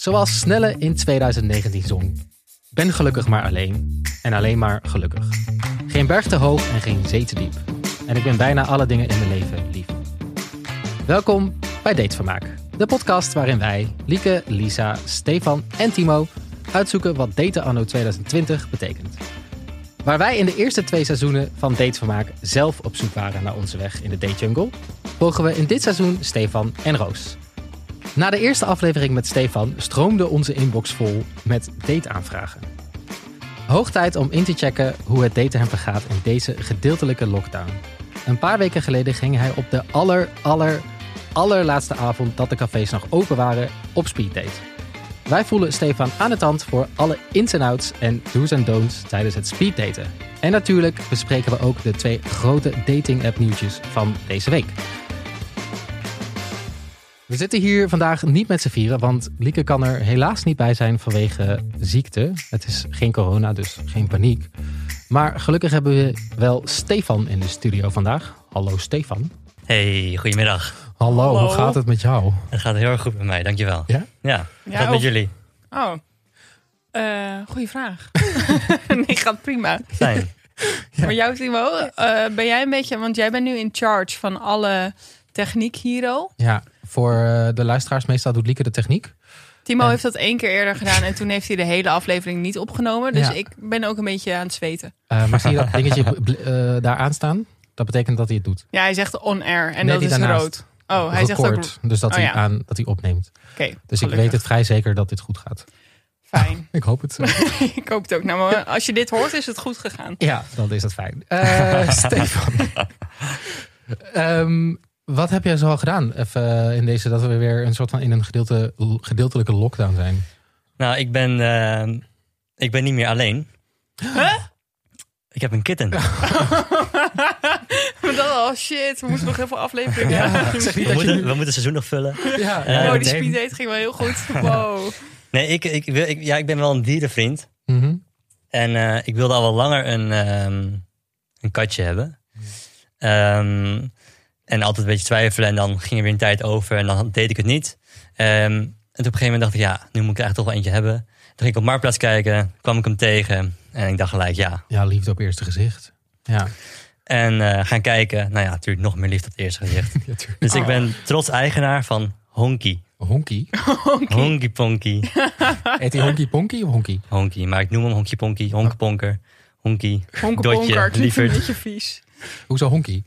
Zoals Snelle in 2019 zong. Ben gelukkig maar alleen. En alleen maar gelukkig. Geen berg te hoog en geen zee te diep. En ik ben bijna alle dingen in mijn leven lief. Welkom bij Datevermaak. De podcast waarin wij, Lieke, Lisa, Stefan en Timo uitzoeken wat daten anno 2020 betekent. Waar wij in de eerste twee seizoenen van Datevermaak zelf op zoek waren naar onze weg in de date jungle, volgen we in dit seizoen Stefan en Roos. Na de eerste aflevering met Stefan stroomde onze inbox vol met dateaanvragen. Hoog tijd om in te checken hoe het daten hem vergaat in deze gedeeltelijke lockdown. Een paar weken geleden ging hij op de aller, aller, allerlaatste avond dat de cafés nog open waren op speeddate. Wij voelen Stefan aan de tand voor alle ins en outs en do's en don'ts tijdens het speeddaten. En natuurlijk bespreken we ook de twee grote dating app nieuwtjes van deze week. We zitten hier vandaag niet met z'n vieren, want Lieke kan er helaas niet bij zijn vanwege ziekte. Het is geen corona, dus geen paniek. Maar gelukkig hebben we wel Stefan in de studio vandaag. Hallo Stefan. Hey, goedemiddag. Hallo, Hallo. hoe gaat het met jou? Het gaat heel erg goed met mij, dankjewel. Ja? Ja, met jullie? Oh, Eh goeie vraag. nee, gaat prima. Fijn. Maar jou, Timo, eh, ben jij een beetje, want jij bent nu in charge van alle techniek hero. Ja, voor eh, de luisteraars meestal doet Lieke de techniek. Timo En- heeft dat één keer eerder gedaan en toen heeft hij de hele aflevering niet opgenomen. Dus Ja. ik ben ook een beetje aan het zweten. Eh, maar zie je dat dingetje eh, daar aanstaan? Dat betekent dat hij het doet. Ja, hij zegt on-air en Nee, dat is daarnaast. rood. Oh, hij zegt ook... Dus dat, Oh, hij aan, dat hij opneemt. Oké, Dus ik weet het vrij zeker dat dit goed gaat. Fijn. Ik hoop het. ik hoop het ook. Nou, maar als je dit hoort, is het goed gegaan. ja, dan is dat fijn. Eh, Stefan. Ehm, wat heb jij zo al gedaan? Even in deze dat we weer een soort van in een gedeelte, gedeeltelijke lockdown zijn. Nou, ik ben, eh, ik ben niet meer alleen. Ik heb een kitten. Oh shit, we moeten nog heel veel afleveringen. Ja, We moeten, we moeten het seizoen nog vullen. Ja, Eh, Oh, die speeddate ging wel heel goed. Wow. Nee, ik, ik, wil- ik, ja, ik ben wel een dierenvriend. Mhm. En eh, ik wilde al wel langer een, ehm, een katje hebben. Ehm, en altijd een beetje twijfelen. En dan ging er weer een tijd over. En dan deed ik het niet. Ehm, en toen op een gegeven moment dacht ik, ja, nu moet ik er eigenlijk toch wel eentje hebben. Toen ging ik op Marktplaats kijken. kwam ik hem tegen. En ik dacht gelijk, ja. Ja, liefde op eerste gezicht. Ja, En eh, gaan kijken. Nou ja, natuurlijk nog meer liefde op het eerste gezicht. ja. Dus ik Oh. ben trots eigenaar van Honky. Honky. Honky Ponky. Heet hij Honky Ponky of Honky? Honky. Maar ik noem hem Honky Ponky. Honkenponker. Honky. Honkenponker, Dotje, klinkt een lieverd. beetje vies. Hoezo Honky?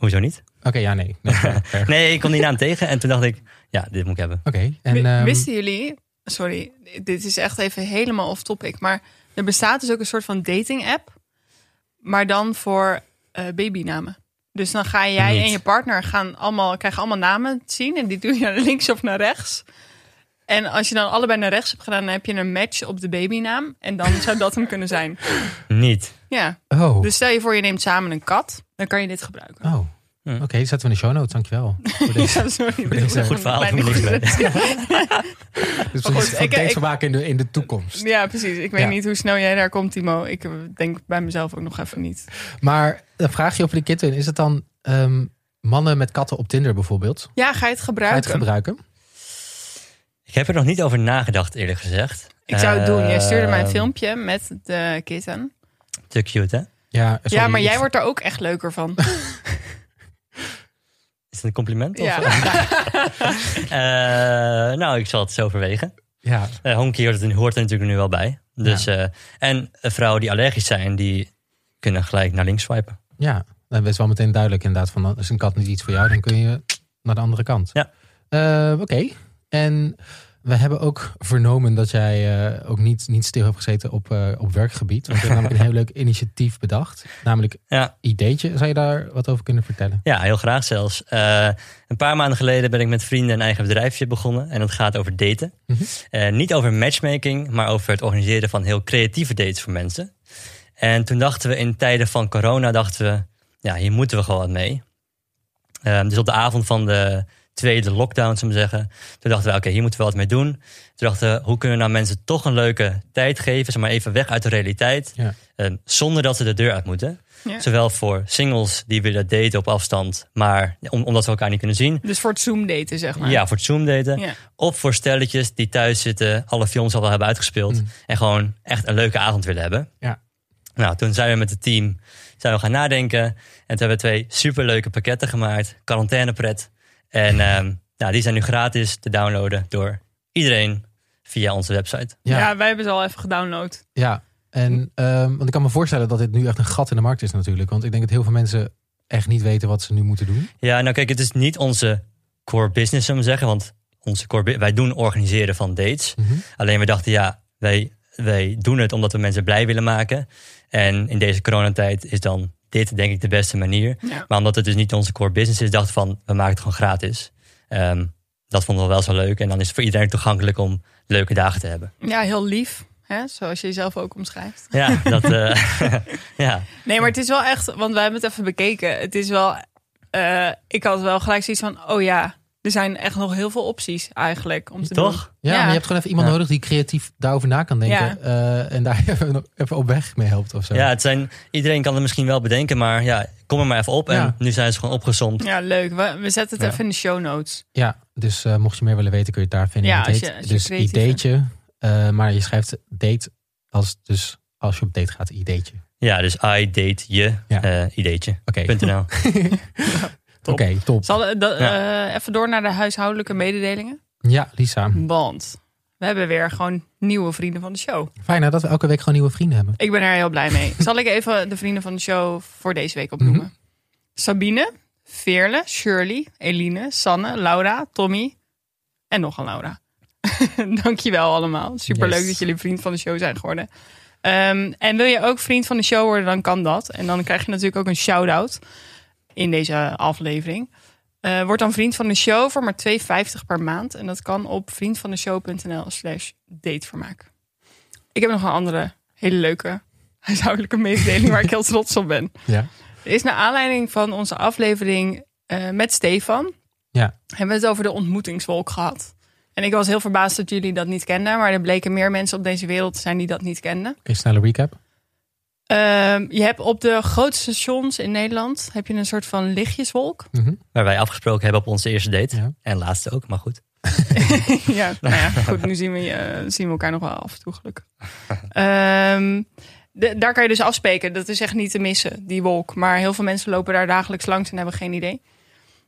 Hoezo niet? Oké, ja, nee. nee ik kon die naam tegen. En toen dacht ik, ja, dit moet ik hebben. Oké, en ehm, Wisten jullie, sorry, dit is echt even helemaal off topic, maar er bestaat dus ook een soort van dating app, maar dan voor eh, babynamen. Dus dan ga jij Niet. en je partner gaan allemaal, krijgen allemaal namen te zien en die doe je naar links of naar rechts. En als je dan allebei naar rechts hebt gedaan, dan heb je een match op de babynaam. En dan zou dat hem kunnen zijn. Niet. Ja, Oh, dus stel je voor je neemt samen een kat, dan kan je dit gebruiken. oh. Hm. oké, die zetten we in de show notes, dankjewel. Voor deze, Ja, sorry. deze- Goed verhaal, niks dus goed, voor ik- dates ik- vermaken in de, in de toekomst. Ja, precies. Ik weet Ja. niet hoe snel jij daar komt, Timo. Ik denk bij mezelf ook nog even niet. Maar dan vraag je over die kitten. Is het dan ehm, mannen met katten op Tinder bijvoorbeeld? Ja, ga je het Ga je het gebruiken? Ik heb er nog niet over nagedacht, eerlijk gezegd. Ik zou het doen. Jij stuurde mij een Ehm, filmpje met de kitten. Te cute, hè? Ja, sorry, ja, maar jij wordt er ook echt leuker van. Is het een compliment? Of? ja. Eh, nou, ik zal het zo overwegen. Ja, Eh honky hoort, er- hoort er natuurlijk nu wel bij. Dus, eh, en vrouwen die allergisch zijn, die kunnen gelijk naar links swipen. ja. Dan is wel meteen duidelijk inderdaad van is een kat niet iets voor jou, dan kun je naar de andere kant. Ja. Eh, Oké. En we hebben ook vernomen dat jij eh, ook niet, niet stil hebt gezeten op, eh, op werkgebied. Want je hebt namelijk een heel leuk initiatief bedacht. Namelijk Ja, Ideetje. Zou je daar wat over kunnen vertellen? ja heel graag zelfs. Eh, een paar maanden geleden ben ik met vrienden een eigen bedrijfje begonnen. En dat gaat over daten. Mhm. Niet over matchmaking, maar over het organiseren van heel creatieve dates voor mensen. En toen dachten we in tijden van corona, dachten we, ja, hier moeten we gewoon wat mee. Eh, dus op de avond van de tweede lockdown, zullen we zeggen. Toen dachten we, oké, hier moeten we wat mee doen. Toen dachten we, hoe kunnen we nou mensen toch een leuke tijd geven? Zeg maar even weg uit de realiteit. Ja. eh, zonder dat ze de deur uit moeten. Ja. Zowel voor singles die willen daten op afstand, maar om- omdat we elkaar niet kunnen zien. Dus voor het Zoom daten, zeg maar. Ja, voor het Zoom daten. Ja. Of voor stelletjes die thuis zitten, alle films al wel hebben uitgespeeld. Mm. En gewoon echt een leuke avond willen hebben. Ja. Nou, toen zijn we met het team zijn we gaan nadenken. En toen hebben we twee superleuke pakketten gemaakt. Quarantainepret. En ehm, nou, die zijn nu gratis te downloaden door iedereen via onze website. Ja. Ja, wij hebben ze al even gedownload. ja. En ehm, want ik kan me voorstellen dat dit nu echt een gat in de markt is natuurlijk. Want ik denk dat heel veel mensen echt niet weten wat ze nu moeten doen. Ja, nou kijk, het is niet onze core business, zullen we zeggen. Want onze core, wij doen organiseren van dates. Mhm. Alleen we dachten, ja, wij, wij doen het omdat we mensen blij willen maken. En in deze coronatijd is dan dit denk ik de beste manier. Ja. Maar omdat het dus niet onze core business is, dachten van, we maken het gewoon gratis. Ehm, dat vonden we wel zo leuk. En dan is het voor iedereen toegankelijk om leuke dagen te hebben. Ja, heel lief. Hè? Zoals je jezelf ook omschrijft. Ja, dat, eh, ja. Nee, maar het is wel echt, want wij hebben het even bekeken. Het is wel, eh, ik had wel gelijk zoiets van, oh ja, er zijn echt nog heel veel opties eigenlijk om te doen. Toch? Ja, Ja. maar je hebt gewoon even iemand Ja. nodig die creatief daarover na kan denken. Ja. eh, en daar even, op weg mee helpt of zo. Ja, het zijn, iedereen kan het misschien wel bedenken, maar ja, kom er maar even op. En Ja. nu zijn ze gewoon opgezond. Ja, leuk. We, we zetten het Ja. even in de show notes. Ja, dus eh, mocht je meer willen weten kun je het daar vinden. Ja, Het als heet je- als je dus ideetje. eh, maar je schrijft date als, dus als je op date gaat, ideetje. Ja, dus I date je Ja. ideetje. Oké, .nl. oké, top. Zal, eh, eh, even door naar de huishoudelijke mededelingen. Ja, Lisa. Want we hebben weer gewoon nieuwe vrienden van de show. Fijn hè, dat we elke week gewoon nieuwe vrienden hebben. Ik ben er heel blij mee. Zal ik even de vrienden van de show voor deze week opnoemen? Mhm. Sabine, Veerle, Shirley, Eline, Sanne, Laura, Tommy en nog een Laura. Dankjewel allemaal. Superleuk Yes. dat jullie vriend van de show zijn geworden. Ehm, en wil je ook vriend van de show worden, dan kan dat. En dan krijg je natuurlijk ook een shout-out in deze aflevering. Eh, word dan vriend van de show voor maar 2,50 per maand. En dat kan op vriendvandeshow.nl slash datevermaak. Ik heb nog een andere hele leuke huishoudelijke mededeling waar ik heel trots op ben. Ja. Er is naar aanleiding van onze aflevering eh, met Stefan... Ja. hebben we het over de ontmoetingswolk gehad. En ik was heel verbaasd dat jullie dat niet kenden. Maar er bleken meer mensen op deze wereld te zijn die dat niet kenden. Oké, snelle recap. Ehm, je hebt op de grootste stations in Nederland... heb je een soort van lichtjeswolk. Mhm. Waar wij afgesproken hebben op onze eerste date. Ja. En laatste ook, maar goed. ja, nou ja, goed, nu zien we, zien we elkaar nog wel af en toe gelukkig. Ehm, de- daar kan je dus afspreken. Dat is echt niet te missen, die wolk. Maar heel veel mensen lopen daar dagelijks langs en hebben geen idee.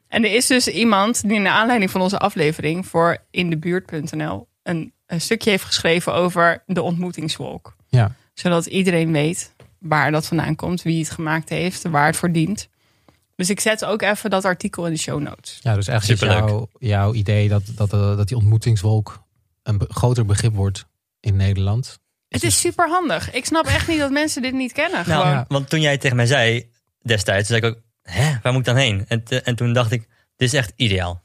En er is dus iemand die in de aanleiding van onze aflevering voor indebuurt.nl een, een stukje heeft geschreven over de ontmoetingswolk. Ja. Zodat iedereen weet waar dat vandaan komt, wie het gemaakt heeft, waar het voor dient. Dus ik zet ook even dat artikel in de show notes. Ja, dus eigenlijk is jouw, jouw idee dat, dat, eh, dat die ontmoetingswolk een groter begrip wordt in Nederland. Het is super handig. Ik snap echt niet dat mensen dit niet kennen. Nou. Ja. want toen jij het tegen mij zei destijds, zei ik ook, hè, waar moet ik dan heen? En, te- en toen dacht ik, dit is echt ideaal.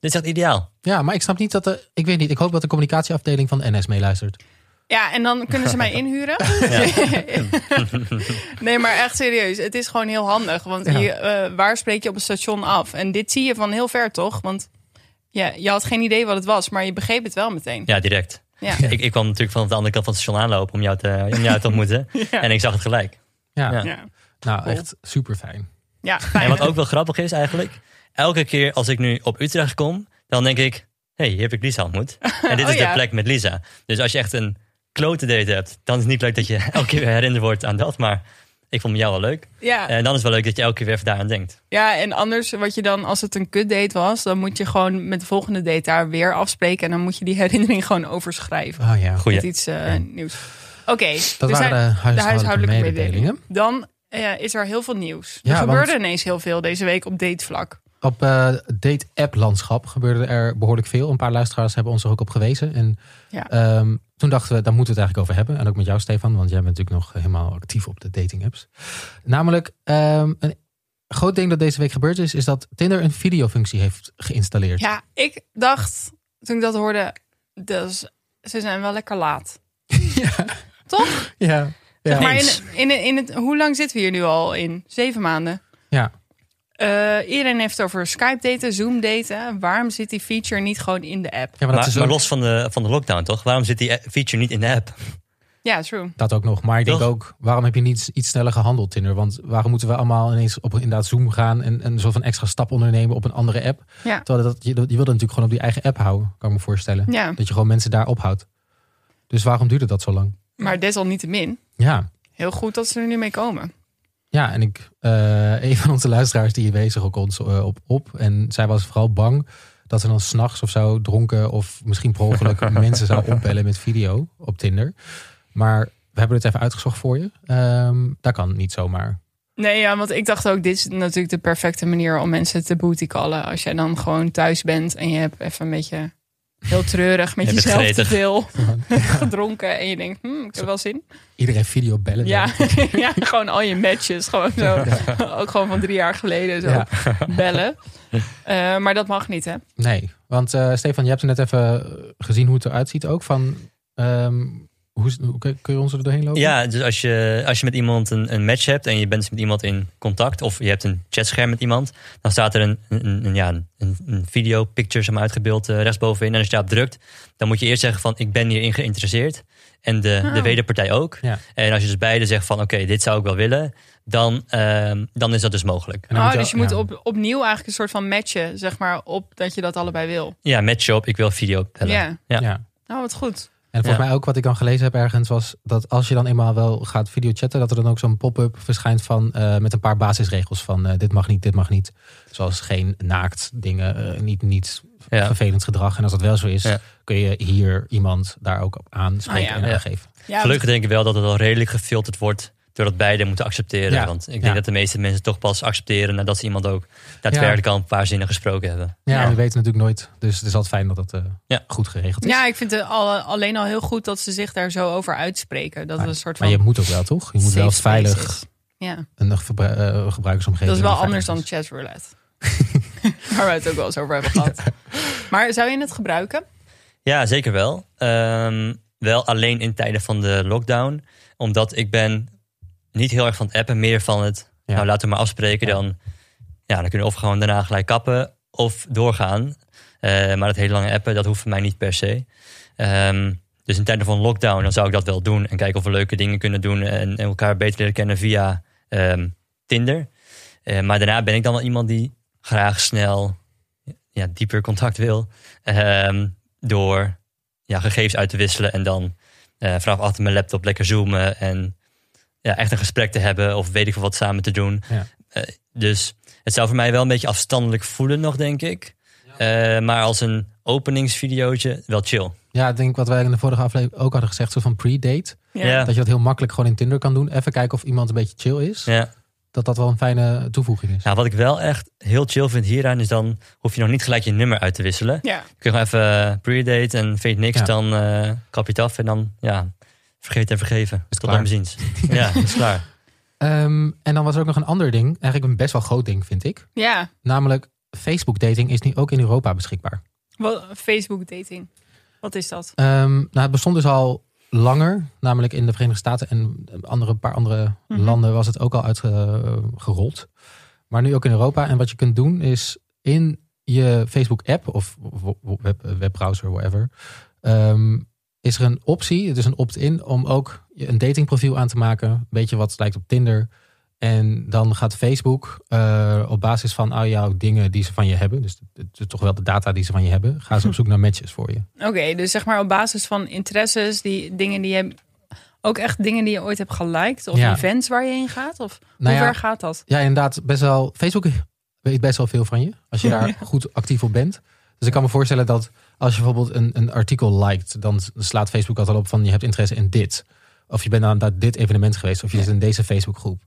Dit is echt ideaal. Ja, maar ik snap niet dat de. Ik weet niet. Ik hoop dat de communicatieafdeling van de NS meeluistert. Ja, en dan kunnen ze mij inhuren. nee, maar echt serieus. Het is gewoon heel handig. Want Ja. je, eh, waar spreek je op een station af? En dit zie je van heel ver, toch? Want ja, je had geen idee wat het was, maar je begreep het wel meteen. Ja, direct. Ja. Ik, ik kwam natuurlijk van de andere kant van het station aanlopen om jou te, om jou te ontmoeten. Ja. En ik zag het gelijk. Ja, Ja. Ja, nou Cool. echt super fijn. ja fijn, En wat hè? ook wel grappig is eigenlijk, elke keer als ik nu op Utrecht kom, dan denk ik, hé, hey, hier heb ik Lisa ontmoet. En dit Oh, is ja. de plek met Lisa. Dus als je echt een klote date hebt, dan is het niet leuk dat je elke keer weer herinnerd wordt aan dat. Maar ik vond jou wel leuk. ja. En dan is het wel leuk dat je elke keer weer even daaraan denkt. ja, en anders, wat je dan, als het een kutdate was, dan moet je gewoon met de volgende date daar weer afspreken. En dan moet je die herinnering gewoon overschrijven. Oh ja. Goeie. Met iets eh, nieuws. Oké, Dat dus waren de huishoudelijke, huishoudelijke mededelingen. Dan eh, is er heel veel nieuws. Ja, er gebeurde want- ineens heel veel deze week op datevlak. Op eh date-app-landschap gebeurde er behoorlijk veel. Een paar luisteraars hebben ons er ook op gewezen. En Ja. ehm, toen dachten we, daar moeten we het eigenlijk over hebben. En ook met jou, Stefan, want jij bent natuurlijk nog helemaal actief op de dating-apps. Namelijk, ehm, een groot ding dat deze week gebeurd is, is dat Tinder een videofunctie heeft geïnstalleerd. Ja, ik dacht toen ik dat hoorde, dus, ze zijn wel lekker laat. ja. Toch? Ja. Ja. maar in, in, in het, hoe lang zitten we hier nu al in? Zeven maanden. ja. Eh, iedereen heeft het over Skype daten, Zoom daten. Waarom zit die feature niet gewoon in de app? Ja, maar dat Maar, is maar los van de, van de lockdown, toch? Waarom zit die feature niet in de app? Ja, true. dat ook nog. Maar ik denk ook, waarom heb je niet iets sneller gehandeld, Tinder? Want waarom moeten we allemaal ineens op inderdaad Zoom gaan en en een soort van extra stap ondernemen op een andere app? Ja. Terwijl dat, je, je wilde natuurlijk gewoon op die eigen app houden, kan ik me voorstellen. ja, Dat je gewoon mensen daar ophoudt. Dus waarom duurde dat zo lang? maar desalniettemin, Ja, heel goed dat ze er nu mee komen. Ja en ik, eh, een van onze luisteraars die wees ook ons eh, op, op. En zij was vooral bang dat ze dan s'nachts of zo dronken of misschien per ongeluk mensen zou opbellen met video op Tinder. Maar we hebben het even uitgezocht voor je. Ehm dat kan niet zomaar. Nee, ja, want ik dacht ook, dit is natuurlijk de perfecte manier om mensen te booty callen. Als jij dan gewoon thuis bent en je hebt even een beetje heel treurig met Je jezelf te veel gedronken. En je denkt, hm, ik heb wel zin. Iedereen video bellen. Ja, ja, gewoon al je matches. Gewoon zo. Ook gewoon van drie jaar geleden zo Ja. bellen. Eh, maar dat mag niet, hè? Nee, want eh, Stefan, je hebt net even gezien hoe het eruit ziet ook. Van, ehm, hoe, hoe kun je ons er doorheen lopen? Ja, dus als je, als je met iemand een, een match hebt en je bent met iemand in contact of je hebt een chatscherm met iemand, dan staat er een, een, een- ja, een, een video picture zeg maar, uitgebeeld eh, rechtsbovenin. En als je daarop drukt, dan moet je eerst zeggen van ik ben hierin geïnteresseerd. En de, de Oh. wederpartij ook. Ja. En als je dus beide zegt van oké, dit zou ik wel willen, dan, ehm, dan is dat dus mogelijk. Oh, dus je moet ja. op, opnieuw eigenlijk een soort van matchen, zeg maar, op dat je dat allebei wil. Ja, match op, ik wil video bellen. Ja. Ja. Ja. Nou, wat goed. En volgens mij ook wat ik dan gelezen heb ergens was dat als je dan eenmaal wel gaat videochatten, dat er dan ook zo'n pop-up verschijnt van eh, met een paar basisregels van eh, dit mag niet, dit mag niet. Zoals geen naakt dingen, eh, niet, niet vervelend gedrag. En als dat wel zo is, kun je hier iemand daar ook op aanspreken Ah, en aangeven. Gelukkig denk ik wel dat het al redelijk gefilterd wordt doordat beide moeten accepteren. Ja. Want ik denk Ja. dat de meeste mensen toch pas accepteren nadat ze iemand ook daadwerkelijk al een paar zinnen gesproken hebben. Ja, Ja. we weten natuurlijk nooit. Dus het is altijd fijn dat het eh, Ja. goed geregeld is. Ja, ik vind het al, alleen al heel goed dat ze zich daar zo over uitspreken. Dat het een soort van maar je moet ook wel, toch? Je moet wel veilig is. Ja, een gebru- eh, gebruikersomgeving. dat is wel anders dan veilig is. chatroulette. Waar we het ook wel eens over hebben gehad. Maar zou je het gebruiken? Ja, zeker wel. Ehm, wel alleen in tijden van de lockdown. Omdat ik ben niet heel erg van het appen, meer van het... Ja. Nou, laten we maar afspreken. Ja. Dan, ja, dan kunnen we of gewoon daarna gelijk kappen of doorgaan. Eh, maar het hele lange appen, dat hoeft voor mij niet per se. Ehm, dus in tijden van lockdown, dan zou ik dat wel doen. En kijken of we leuke dingen kunnen doen. En, en elkaar beter leren kennen via ehm, Tinder. Eh, maar daarna ben ik dan wel iemand die graag snel ja, dieper contact wil. Ehm, door ja, gegevens uit te wisselen en dan eh, vanaf achter mijn laptop lekker zoomen en ja, echt een gesprek te hebben of weet ik veel wat samen te doen. Ja. Eh, dus het zou voor mij wel een beetje afstandelijk voelen nog, denk ik. Eh, maar als een openingsvideootje wel chill. Ja, ik denk wat wij in de vorige aflevering ook hadden gezegd, zo van pre-date. Ja. Dat je dat heel makkelijk gewoon in Tinder kan doen. Even kijken of iemand een beetje chill is. Ja. Dat dat wel een fijne toevoeging is. Nou, wat ik wel echt heel chill vind hieraan is dan hoef je nog niet gelijk je nummer uit te wisselen. Ja. Kun je gewoon even eh, pre-date en vind je niks, Ja. dan eh, kap je het af en dan ja, vergeet en vergeven. Tot klaar. ziens. ja, is klaar. Ehm, en dan was er ook nog een ander ding. Eigenlijk een best wel groot ding, vind ik. Ja, Namelijk, Facebook dating is nu ook in Europa beschikbaar. Wat- Facebook dating. Wat is dat? Ehm, nou, het bestond dus al langer. Namelijk in de Verenigde Staten en andere, een paar andere Mhm. landen was het ook al uitgerold. Maar nu ook in Europa. En wat je kunt doen is in je Facebook app of web, webbrowser, whatever. ehm, is er een optie, het is een opt-in, om ook je een datingprofiel aan te maken. Een beetje wat lijkt op Tinder. En dan gaat Facebook eh, op basis van al jouw dingen die ze van je hebben, dus toch wel de data die ze van je hebben, gaan ze op zoek naar matches voor je. Oké, dus zeg maar op basis van interesses, die dingen die je. Ook echt dingen die je ooit hebt geliked? Of Ja. events waar je heen gaat? Of Nou hoe ja, ver gaat dat? Ja, inderdaad, best wel. Facebook weet best wel veel van je. Als je daar goed actief op bent. Dus ik kan me voorstellen dat als je bijvoorbeeld een, een artikel liked, dan slaat Facebook altijd op van je hebt interesse in dit. Of je bent aan dat- dit evenement geweest, of je Ja. zit in deze Facebookgroep.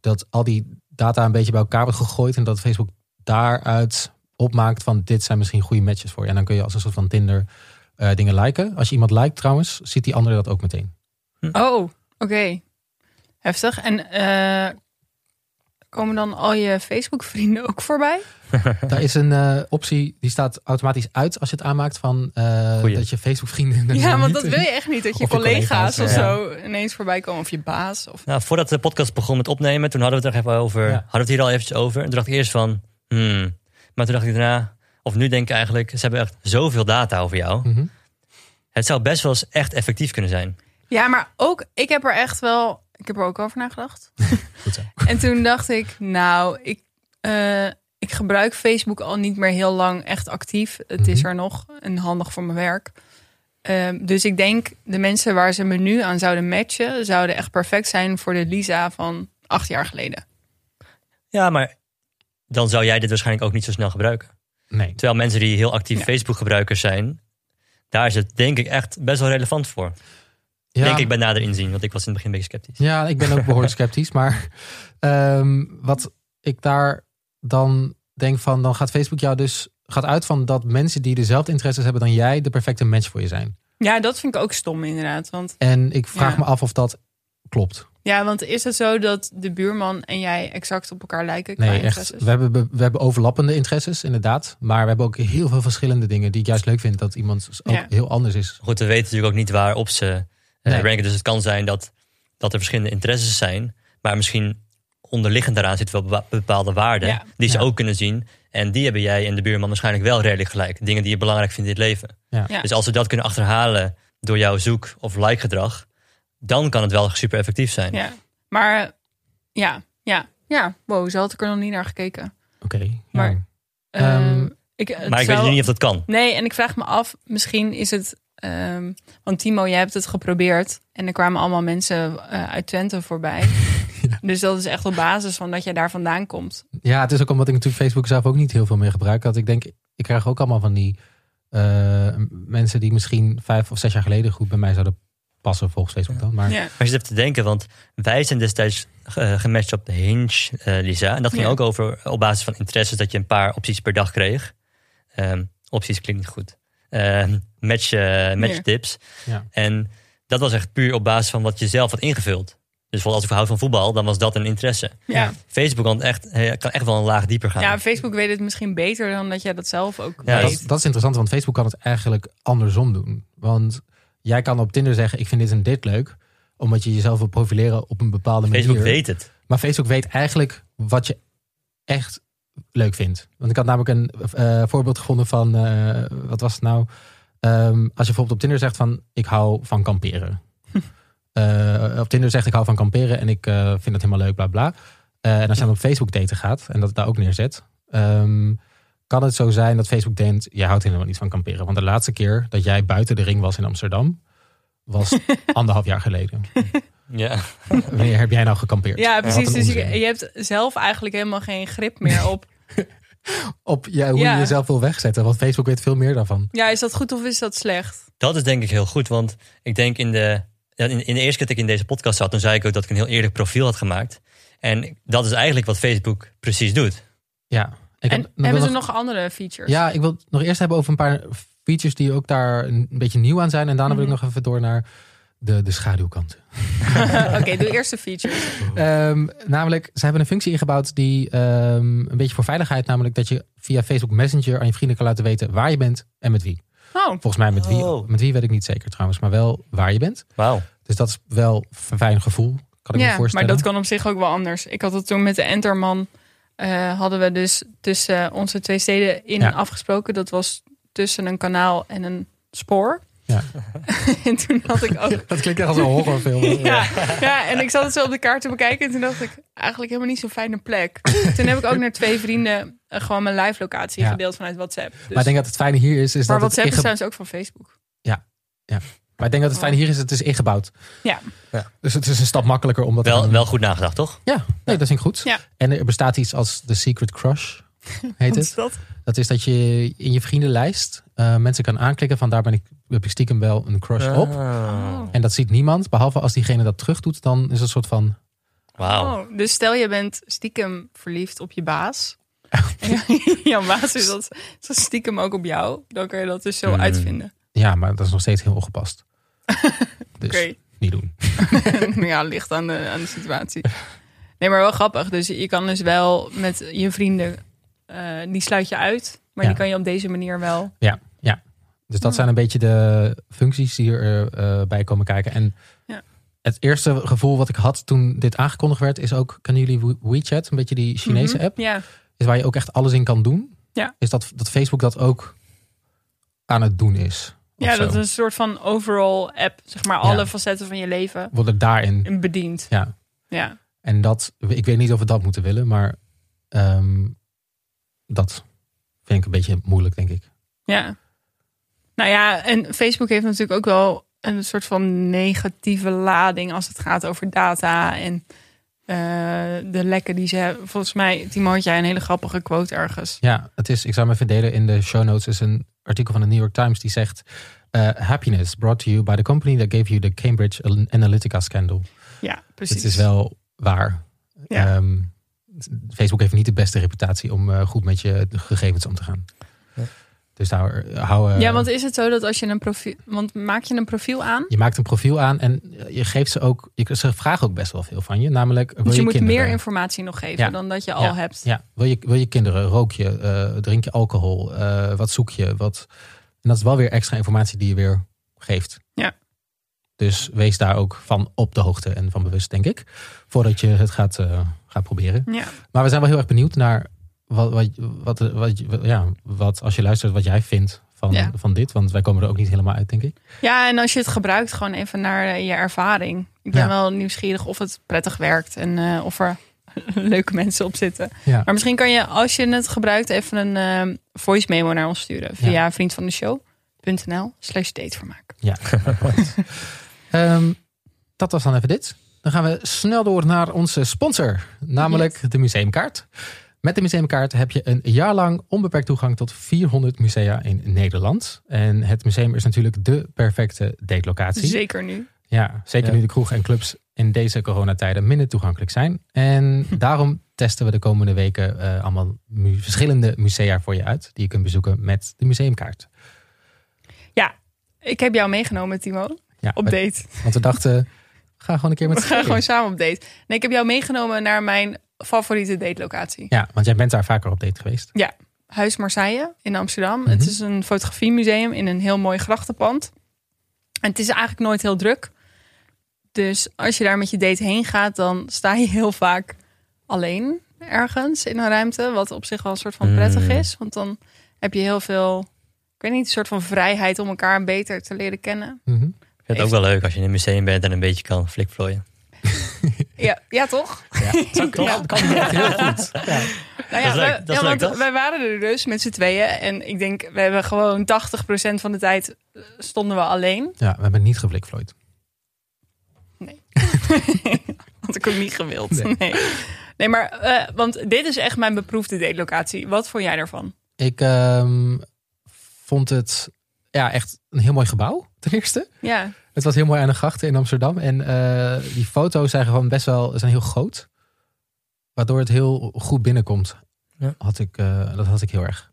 Dat al die data een beetje bij elkaar wordt gegooid en dat Facebook daaruit opmaakt van dit zijn misschien goede matches voor je. En dan kun je als een soort van Tinder eh, dingen liken. Als je iemand liked trouwens, ziet die andere dat ook meteen. Oh, oké. Heftig. En eh, Komen dan al je Facebook-vrienden ook voorbij? Daar is een eh, optie die staat automatisch uit als je het aanmaakt van eh, dat je Facebook vrienden. Ja, want dat wil je echt niet. Dat je, Of je collega's, collega's, of ja. zo ineens voorbij komen. Of je baas. Of... Nou, voordat de podcast begon met opnemen, toen hadden we het er even over. Ja. Hadden we het hier al eventjes over. En toen dacht ik eerst van, hmm. Maar toen dacht ik daarna, of nu denk ik eigenlijk, ze hebben echt zoveel data over jou. Mhm. Het zou best wel eens echt effectief kunnen zijn. Ja, maar ook, ik heb er echt wel, ik heb er ook over nagedacht. Goed zo. En toen dacht ik, nou, ik, eh, ik gebruik Facebook al niet meer heel lang echt actief. Het is Mhm. er nog en handig voor mijn werk. Ehm, dus ik denk, de mensen waar ze me nu aan zouden matchen, zouden echt perfect zijn voor de Lisa van acht jaar geleden. Ja, maar dan zou jij dit waarschijnlijk ook niet zo snel gebruiken. Nee. Terwijl mensen die heel actief Ja. Facebook-gebruikers zijn, daar is het denk ik echt best wel relevant voor. Ja, Denk ik bij nader inzien, want ik was in het begin een beetje sceptisch. ja, ik ben ook behoorlijk sceptisch. Maar ehm, wat ik daar dan denk van, dan gaat Facebook jou dus gaat uit van dat mensen die dezelfde interesses hebben dan jij de perfecte match voor je zijn. Ja, dat vind ik ook stom inderdaad. Want, En ik vraag Ja. me af of dat klopt. ja, want is het zo dat de buurman en jij exact op elkaar lijken? qua Nee, echt. interesses? We hebben, we hebben overlappende interesses, inderdaad. Maar we hebben ook heel veel verschillende dingen die ik juist leuk vind dat iemand ook Ja. heel anders is. Goed, we weten natuurlijk ook niet waarop ze Nee. ranken. Dus het kan zijn dat, dat er verschillende interesses zijn. Maar misschien onderliggend daaraan zitten wel bepa- bepaalde waarden. Ja. Die ze Ja. ook kunnen zien. En die hebben jij en de buurman waarschijnlijk wel redelijk gelijk. Dingen die je belangrijk vindt in het leven. Ja. Ja. Dus als we dat kunnen achterhalen door jouw zoek- of like-gedrag. Dan kan het wel super effectief zijn. Ja, maar ja, ja, ja. Wow, zo had ik er nog niet naar gekeken. Oké. Maar- Ehm, Ehm, ik, Maar ik zou- weet niet of dat kan. Nee, en ik vraag me af, misschien is het. Ehm, want Timo, jij hebt het geprobeerd. En er kwamen allemaal mensen eh, uit Twente voorbij. Dus dat is echt op basis van dat jij daar vandaan komt. Ja, het is ook omdat ik natuurlijk Facebook zelf ook niet heel veel meer gebruik. Dat ik denk, ik krijg ook allemaal van die eh, mensen die misschien vijf of zes jaar geleden goed bij mij zouden passen volgens Facebook dan. Maar Ja. Maar je zit even te denken, want wij zijn destijds eh, gematcht op de Hinge, eh, Lisa. En dat ging Ja. ook over op basis van interesses dat je een paar opties per dag kreeg. Ehm, opties klinkt niet goed. Ehm match, eh, Ja. tips. Ja. En dat was echt puur op basis van wat je zelf had ingevuld. Dus bijvoorbeeld als ik hou van voetbal, dan was dat een interesse. Ja. Facebook kan echt, eh, kan echt wel een laag dieper gaan. ja, Facebook weet het misschien beter dan dat jij dat zelf ook Ja, dat, weet. dat is interessant, want Facebook kan het eigenlijk andersom doen. Want jij kan op Tinder zeggen, ik vind dit en dit leuk. Omdat je jezelf wil profileren op een bepaalde manier. Facebook weet het. Maar Facebook weet eigenlijk wat je echt leuk vindt. Want ik had namelijk een eh, voorbeeld gevonden van, eh, wat was het nou? Ehm, als je bijvoorbeeld op Tinder zegt van, ik hou van kamperen. Eh, op Tinder zegt, ik hou van kamperen en ik eh, vind het helemaal leuk, bla bla. Eh, en als je dan op Facebook daten gaat en dat het daar ook neerzet, ehm, kan het zo zijn dat Facebook denkt, jij houdt helemaal niet van kamperen. Want de laatste keer dat jij buiten de ring was in Amsterdam, was anderhalf jaar geleden. Ja. Wanneer heb jij nou gekampeerd? Ja, precies. Dus je hebt zelf eigenlijk helemaal geen grip meer op. op ja, hoe Ja. je jezelf wil wegzetten. Want Facebook weet veel meer daarvan. Ja, is dat goed of is dat slecht? Dat is denk ik heel goed, want ik denk in de, ja, in, in de eerste keer dat ik in deze podcast zat, toen zei ik ook dat ik een heel eerlijk profiel had gemaakt. En dat is eigenlijk wat Facebook precies doet. Ja. Ik En heb- hebben ze nog- nog andere features? Ja, ik wil het nog eerst hebben over een paar features die ook daar een beetje nieuw aan zijn. En daarna wil ik Mhm. nog even door naar de, de schaduwkanten. Oké, doe eerst de features. Ehm, namelijk, ze hebben een functie ingebouwd die ehm, een beetje voor veiligheid, namelijk dat je via Facebook Messenger aan je vrienden kan laten weten waar je bent en met wie. Oh, Volgens mij met wie. Oh. Met wie weet ik niet zeker trouwens, maar wel waar je bent. Wauw. Dus dat is wel een fijn gevoel, kan ik me ja, maar voorstellen. dat kan op zich ook wel anders. Ik had het toen met de Enterman. eh, hadden we dus tussen onze twee steden in Ja. afgesproken. Dat was tussen een kanaal en een spoor. Ja. en toen had ik ook. Dat klinkt echt als een horrorfilm. Ja, ja, en ik zat het zo op de kaart te bekijken. En toen dacht ik, eigenlijk helemaal niet zo'n fijne plek. Toen heb ik ook naar twee vrienden eh, gewoon mijn live locatie Ja. gedeeld vanuit WhatsApp. Dus, Maar ik denk dat het fijne hier is, is maar dat het WhatsApp is inge- trouwens ook van Facebook. Maar ik denk dat het fijne hier is, het is ingebouwd. Ja. Ja. Dus het is een stap makkelijker om dat Wel, wel goed nagedacht, toch? Ja, nee, dat vind ik goed. Ja. En er bestaat iets als de Secret Crush, heet Wat is het. dat? Dat is dat je in je vriendenlijst eh, mensen kan aanklikken van daar ben ik, heb ik stiekem wel een crush op. Ah. En dat ziet niemand, behalve als diegene dat terug doet, dan is het een soort van... Wauw. Oh, dus stel je bent stiekem verliefd op je baas. en jouw baas is dat, is dat stiekem ook op jou. Dan kun je dat dus zo Hmm. uitvinden. Ja, maar dat is nog steeds heel ongepast. Dus niet doen. ja, ligt aan de, aan de situatie. Nee, maar wel grappig. Dus je kan dus wel met je vrienden, eh, die sluit je uit. Maar Ja. die kan je op deze manier wel. Dus dat zijn een beetje de functies die erbij bij bij komen kijken. En Ja. het eerste gevoel wat ik had toen dit aangekondigd werd, is ook, kennen jullie We- WeChat, een beetje die Chinese Mhm. app, Ja, is waar je ook echt alles in kan doen. Ja. Is dat, dat Facebook dat ook aan het doen is. ja zo. dat is een soort van overall app. Zeg maar alle facetten van je leven Wordt het daarin. bedient. Ja. Ja. En dat, ik weet niet of we dat moeten willen, maar ehm, dat vind ik een beetje moeilijk, denk ik. Ja. Nou ja, en Facebook heeft natuurlijk ook wel een soort van negatieve lading als het gaat over data en eh, de lekken die ze hebben. Volgens mij, Timo, had jij een hele grappige quote ergens. Ja, het is, ik zou hem even delen in de show notes, is een artikel van de New York Times die zegt: eh, Happiness brought to you by the company that gave you the Cambridge Analytica scandal. Ja, precies. Het is wel waar. Ja. Ehm, Facebook heeft niet de beste reputatie om eh, goed met je gegevens om te gaan. Ja. Dus daar eh, hou. eh, ja, want is het zo dat als je een profiel... Want maak je een profiel aan? je maakt een profiel aan en je geeft ze ook. Je, ze vragen ook best wel veel van je. Namelijk, wil Dus je, je, moet kinderen? meer informatie nog geven Ja. dan dat je al hebt. Ja, wil je, wil je kinderen? Rook je? eh, drink je alcohol? eh, wat zoek je? Wat... En dat is wel weer extra informatie die je weer geeft. Ja. Dus wees daar ook van op de hoogte en van bewust, denk ik. Voordat je het gaat, eh, gaat proberen. Ja. Maar we zijn wel heel erg benieuwd naar wat, wat, wat, wat, ja, wat als je luistert, wat jij vindt van, Ja. van dit. Want wij komen er ook niet helemaal uit, denk ik. Ja, en als je het gebruikt, gewoon even naar eh, je ervaring. Ik ben Ja. wel nieuwsgierig of het prettig werkt en eh, of er leuke mensen op zitten. Ja. Maar misschien kan je, als je het gebruikt, even een eh, voice memo naar ons sturen. Via vriendvandeshow.nl slash datevermaak. Ja. Ehm, dat was dan even dit. Dan gaan we snel door naar onze sponsor, namelijk de museumkaart. Met de museumkaart heb je een jaar lang onbeperkt toegang tot 400 musea in Nederland. En het museum is natuurlijk de perfecte datelocatie. Zeker nu. Ja, zeker Ja. nu de kroegen en clubs in deze coronatijden minder toegankelijk zijn. En daarom testen we de komende weken eh, allemaal mu- verschillende musea voor je uit. Die je kunt bezoeken met de museumkaart. Ik heb jou meegenomen, Timo, Ja, op we- date. Want we dachten, ga gewoon een keer met We gaan gewoon samen op date. Nee, ik heb jou meegenomen naar mijn favoriete datelocatie. Ja, want jij bent daar vaker op date geweest. Huis Marseille in Amsterdam. Mhm. Het is een fotografiemuseum in een heel mooi grachtenpand. En het is eigenlijk nooit heel druk. Dus als je daar met je date heen gaat, dan sta je heel vaak alleen ergens in een ruimte. Wat op zich wel een soort van prettig Mm. is. Want dan heb je heel veel, ik weet niet, een soort van vrijheid om elkaar beter te leren kennen. Mhm. Ik vind het ook wel leuk als je in een museum bent en een beetje kan flikvlooien. Ja, ja toch? Ja, dat kan, Ja. kan heel goed. Ja. Nou ja, leuk, wij- ja, leuk, want waren er dus met z'n tweeën. En ik denk, we hebben gewoon 80% van de tijd stonden we alleen. ja, we hebben niet geflikvlooid. Had ik ook niet gewild. Nee. Nee, nee. maar, eh, want dit is echt mijn beproefde datelocatie. Wat vond jij daarvan? Ik ehm, vond het ja, echt een heel mooi gebouw, ten eerste. Ja, Het was heel mooi aan de grachten in Amsterdam. En eh, die foto's zijn gewoon best wel zijn heel groot. Waardoor het heel goed binnenkomt. Ja. Had ik, eh, dat had ik heel erg.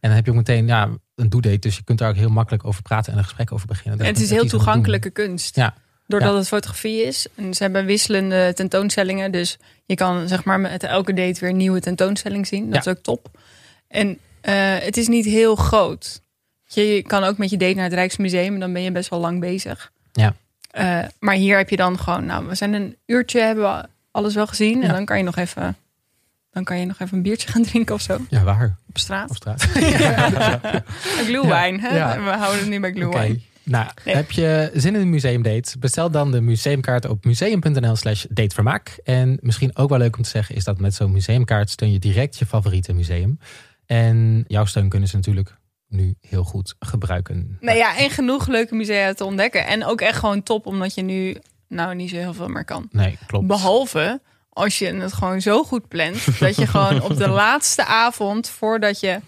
En dan heb je ook meteen ja, een do-date. Dus je kunt daar ook heel makkelijk over praten en een gesprek over beginnen. en het is heel toegankelijke kunst. Ja. Doordat Ja. het fotografie is. En ze hebben wisselende tentoonstellingen. Dus je kan zeg maar met elke date weer een nieuwe tentoonstelling zien. Dat Ja. is ook top. En eh, het is niet heel groot. Je, je kan ook met je date naar het Rijksmuseum. En dan ben je best wel lang bezig. Ja. Eh, maar hier heb je dan gewoon... Nou, we zijn een uurtje, hebben we alles wel gezien. En Ja. dan kan je nog even... Dan kan je nog even een biertje gaan drinken of zo. Ja, waar? Op straat. Op straat. Glühwein, hè? Ja. We houden het nu bij Oké. glühwein. Nou, Nee. heb je zin in een museumdate? Bestel dan de museumkaart op museum.nl slash datevermaak. En misschien ook wel leuk om te zeggen is dat met zo'n museumkaart steun je direct je favoriete museum. En jouw steun kunnen ze natuurlijk nu heel goed gebruiken. Nou ja, en genoeg leuke musea te ontdekken. En ook echt gewoon top, omdat je nu nou niet zo heel veel meer kan. Nee, klopt. Behalve als je het gewoon zo goed plant, dat je gewoon op de laatste avond, voordat je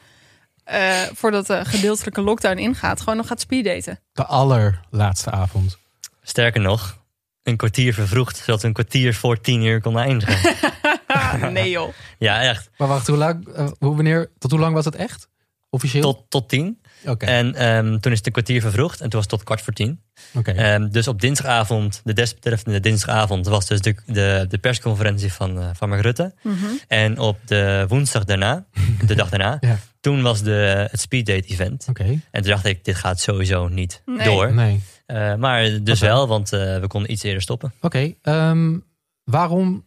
eh, voordat de gedeeltelijke lockdown ingaat, gewoon nog gaat speeddaten. De allerlaatste avond. Sterker nog, een kwartier vervroegd, zodat we een kwartier voor tien uur konden eindigen. nee joh. ja, echt. Maar wacht, hoe lang, eh, hoe, wanneer, tot hoe lang was het echt? Officieel? tot, tot tien. Oké, En ehm, toen is het een kwartier vervroegd. En toen was het tot kwart voor tien. oké. Ehm, dus op dinsdagavond, de desbetreffende dinsdagavond, was dus de, de, de persconferentie van, eh, van Mark Rutte. Mhm. En op de woensdag daarna, de dag daarna, Ja. toen was de, het speeddate event. Oké, En toen dacht ik, dit gaat sowieso niet Nee. door. nee. Eh, maar dus wel, want eh, we konden iets eerder stoppen. Oké, ehm, waarom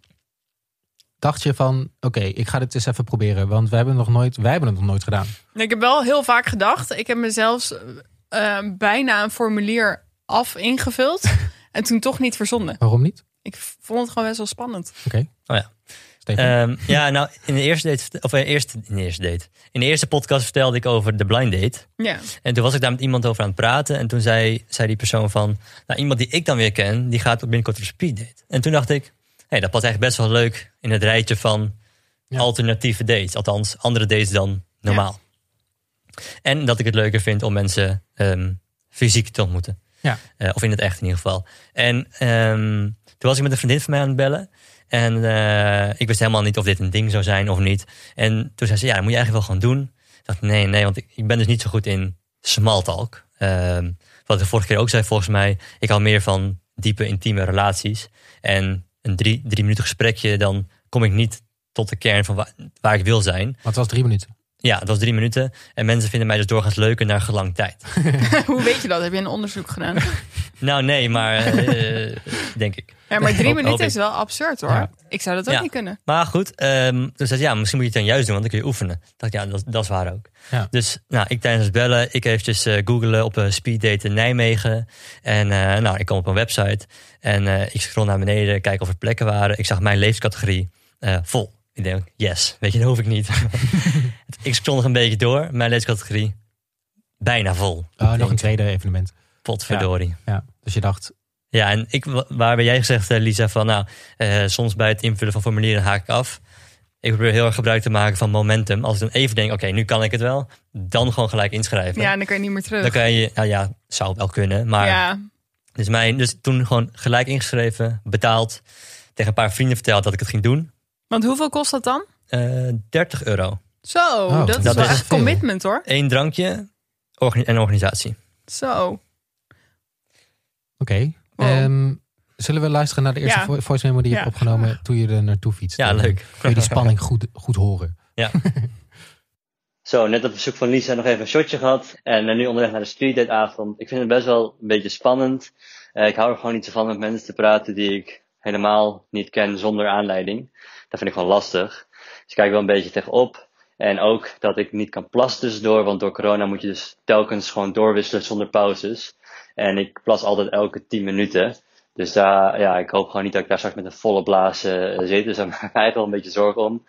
dacht je van, oké, ik ga dit eens even proberen, want wij hebben het nog nooit, wij hebben het nog nooit gedaan. Ik heb wel heel vaak gedacht. Ik heb me zelfs eh, bijna een formulier af ingevuld. en toen toch niet verzonden. Waarom niet? Ik vond het gewoon best wel spannend. Oké. Oh ja. Ehm, ja, nou, in de eerste date, of in de eerste, in de eerste date. In de eerste podcast vertelde ik over de blind date. Ja. En toen was ik daar met iemand over aan het praten. En toen zei, zei die persoon van, nou, iemand die ik dan weer ken, die gaat binnenkort op een speed date. En toen dacht ik, hé, dat past eigenlijk best wel leuk in het rijtje van Ja. alternatieve dates. Althans, andere dates dan normaal. En dat ik het leuker vind om mensen ehm, fysiek te ontmoeten. Ja. Eh, of in het echt in ieder geval. En ehm, toen was ik met een vriendin van mij aan het bellen. En eh, ik wist helemaal niet of dit een ding zou zijn of niet. En toen zei ze, ja, dat moet je eigenlijk wel gewoon doen. Ik dacht, nee, nee, want ik, ik ben dus niet zo goed in small talk. Ehm, wat ik de vorige keer ook zei, volgens mij. Ik hou meer van diepe, intieme relaties. En een drie, drie minuten gesprekje, dan kom ik niet tot de kern van waar, waar ik wil zijn. Want het was drie minuten. Ja, dat was drie minuten. En mensen vinden mij dus doorgaans leuker naar gelang tijd. Hoe weet je dat? Heb je een onderzoek gedaan? nou, nee, maar eh, denk ik. Ja, maar drie minuten is wel absurd hoor. Ja. Ik zou dat ook Ja. niet kunnen. Maar goed, ehm, toen zei ze, ja, misschien moet je het dan juist doen, want dan kun je oefenen. Ik dacht, ja, dat, dat is waar ook. Ja. Dus nou, ik tijdens het bellen, ik eventjes eh googelen op een speeddate in Nijmegen. En eh, nou, ik kom op een website en eh, ik scroll naar beneden, kijk of er plekken waren. Ik zag mijn leeftijdscategorie eh, vol. Ik denk, yes, weet je, dat hoef ik niet. ik scroll nog een beetje door, mijn leeftijdscategorie bijna vol. Oh, nog een tweede evenement. Potverdorie. Ja, dus je dacht, Ja, en ik, wa- waar ben jij gezegd, eh, Lisa, van nou, eh, soms bij het invullen van formulieren haak ik af. Ik probeer heel erg gebruik te maken van momentum. Als ik dan even denk, oké, nu kan ik het wel, dan gewoon gelijk inschrijven. Ja, en dan kan je niet meer terug. Dan kan je, nou ja, zou wel kunnen, maar ja, dus, mijn, dus toen gewoon gelijk ingeschreven, betaald, tegen een paar vrienden verteld dat ik het ging doen. Want hoeveel kost dat dan? Eh 30 euro. Zo, Oh, dat is wel echt veel. commitment hoor. Eén drankje organi- en organisatie. Zo. oké. Wow. Ehm, zullen we luisteren naar de eerste Ja. vo- voice memo die je Ja. hebt opgenomen toen je er naartoe fietst? Ja, Dan leuk. Kun je die spanning goed, goed horen? Zo, net op verzoek van Lisa nog even een shotje gehad. En eh, nu onderweg naar de streetdate avond. Ik vind het best wel een beetje spannend. Eh, ik hou er gewoon niet zo van met mensen te praten die ik helemaal niet ken zonder aanleiding. Dat vind ik gewoon lastig. Dus kijk wel een beetje tegenop. En ook dat ik niet kan plassen tussendoor. Want door corona moet je dus telkens gewoon doorwisselen zonder pauzes. En ik plas altijd elke 10 minuten. Dus daar, ja, ik hoop gewoon niet dat ik daar straks met een volle blaas eh, zit. Dus daar maak ik eigenlijk wel een beetje zorgen om.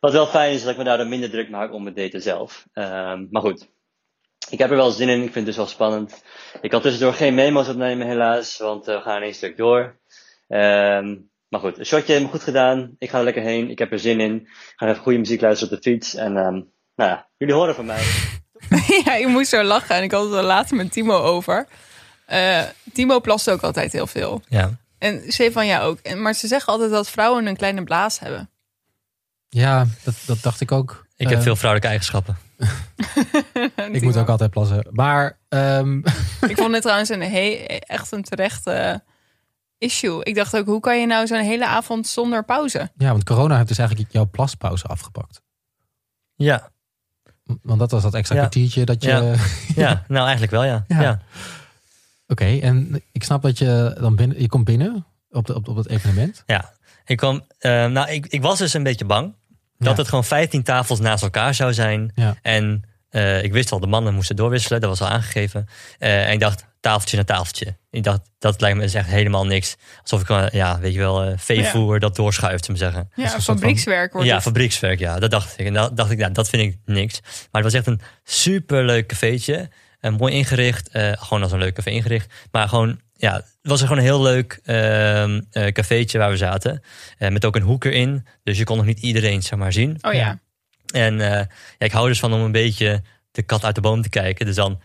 Wat wel fijn is dat ik me daardoor minder druk maak om het daten zelf. Ehm, maar goed, ik heb er wel zin in. Ik vind het dus wel spannend. Ik kan tussendoor geen memo's opnemen helaas, want eh, we gaan één stuk door. Ehm, maar goed, een shotje me goed gedaan. Ik ga er lekker heen. Ik heb er zin in. Ik ga even goede muziek luisteren op de fiets. En ehm, nou ja, jullie horen van mij. ja, ik moest zo lachen en ik had het er later met Timo over. Eh, Timo plast ook altijd heel veel. Ja, En Stefan, ja ook. En, maar ze zeggen altijd dat vrouwen een kleine blaas hebben. Ja, dat, dat dacht ik ook. ik heb Eh, veel vrouwelijke eigenschappen. Ik moet ook altijd plassen. Maar ehm, Ik vond het trouwens een he- echt een terechte issue. Ik dacht ook, hoe kan je nou zo'n hele avond zonder pauze? ja, want corona heeft dus eigenlijk jouw plaspauze afgepakt. Ja, Want dat was dat extra Ja. kwartiertje dat je... Ja. ja nou eigenlijk wel ja. Ja. ja. Oké, en ik snap dat je dan binnen... Je komt binnen op, de, op, op het evenement. Ja, ik, kwam, eh, nou, ik, ik was dus een beetje bang dat Ja. het gewoon 15 tafels naast elkaar zou zijn. Ja. En eh, ik wist al, de mannen moesten doorwisselen, dat was al aangegeven. Eh, en ik dacht, tafeltje naar tafeltje. Ik dacht, dat lijkt me dus echt helemaal niks. Alsof ik, ja, weet je wel, eh veevoer dat doorschuift, maar zeggen. Ja, van- fabriekswerk wordt ja, het. fabriekswerk, ja, dat dacht ik. En dat dacht ik, ja, dat vind ik niks. Maar het was echt een superleuk cafeetje. En mooi ingericht, eh, gewoon als een leuk café ingericht. Maar gewoon, ja, het was er gewoon een heel leuk ehm eh, cafeetje waar we zaten. Eh, met ook een hoek erin. Dus je kon nog niet iedereen, zeg maar, zien. Oh ja. En eh, ja, ik hou dus van om een beetje de kat uit de boom te kijken. Dus dan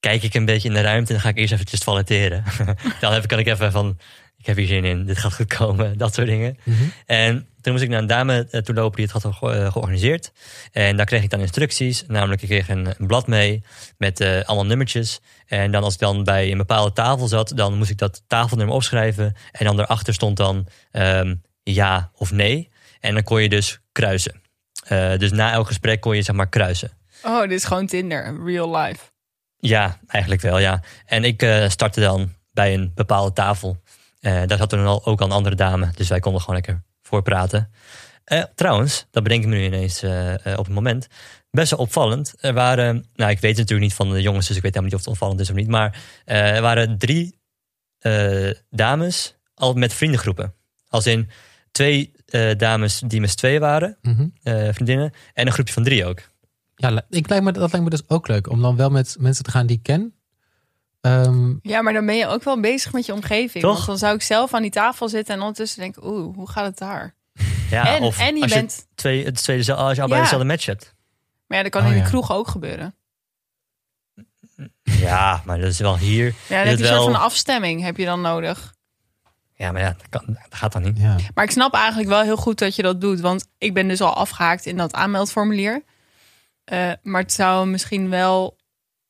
kijk ik een beetje in de ruimte en dan ga ik eerst eventjes toiletteren. dan heb, kan ik even van ik heb hier zin in, dit gaat goed komen, dat soort dingen. Mhm. En toen moest ik naar een dame eh, toe lopen die het had ge- eh, georganiseerd. En daar kreeg ik dan instructies. Namelijk, ik kreeg een, een blad mee met eh, allemaal nummertjes. En dan als ik dan bij een bepaalde tafel zat, dan moest ik dat tafelnummer opschrijven. En dan daarachter stond dan ehm, ja of nee. En dan kon je dus kruisen. Eh, dus na elk gesprek kon je zeg maar kruisen. Oh, dit is gewoon Tinder, real life. Ja, eigenlijk wel, ja. En ik eh, startte dan bij een bepaalde tafel. Eh, daar zat er dan al, ook al een andere dame. Dus wij konden gewoon lekker voorpraten. Eh trouwens, dat bedenk ik me nu ineens op het moment. Best wel opvallend. Er waren, nou ik weet natuurlijk niet van de jongens, dus ik weet helemaal niet of het opvallend is of niet. Maar er waren drie dames al met vriendengroepen. Als in twee eh, dames die met z'n tweeën waren, Mhm. eh, vriendinnen. En een groepje van drie ook. Ja, ik lijkt me, dat lijkt me dus ook leuk. Om dan wel met mensen te gaan die ik ken. Ehm, Ja, maar dan ben je ook wel bezig met je omgeving. Toch? Want dan zou ik zelf aan die tafel zitten en ondertussen denken, oeh, hoe gaat het daar? Ja, en, of en je als bent... twee, het tweede, als je allebei Ja. dezelfde match hebt. Maar ja, dat kan Oh, in de ja. kroeg ook gebeuren. Ja, maar dat is wel hier. Ja, dan Is heb je een soort van afstemming heb je dan nodig. Ja, maar ja, dat, kan, dat gaat dan niet. ja. Maar ik snap eigenlijk wel heel goed dat je dat doet. Want ik ben dus al afgehaakt in dat aanmeldformulier. Eh, maar het zou misschien wel...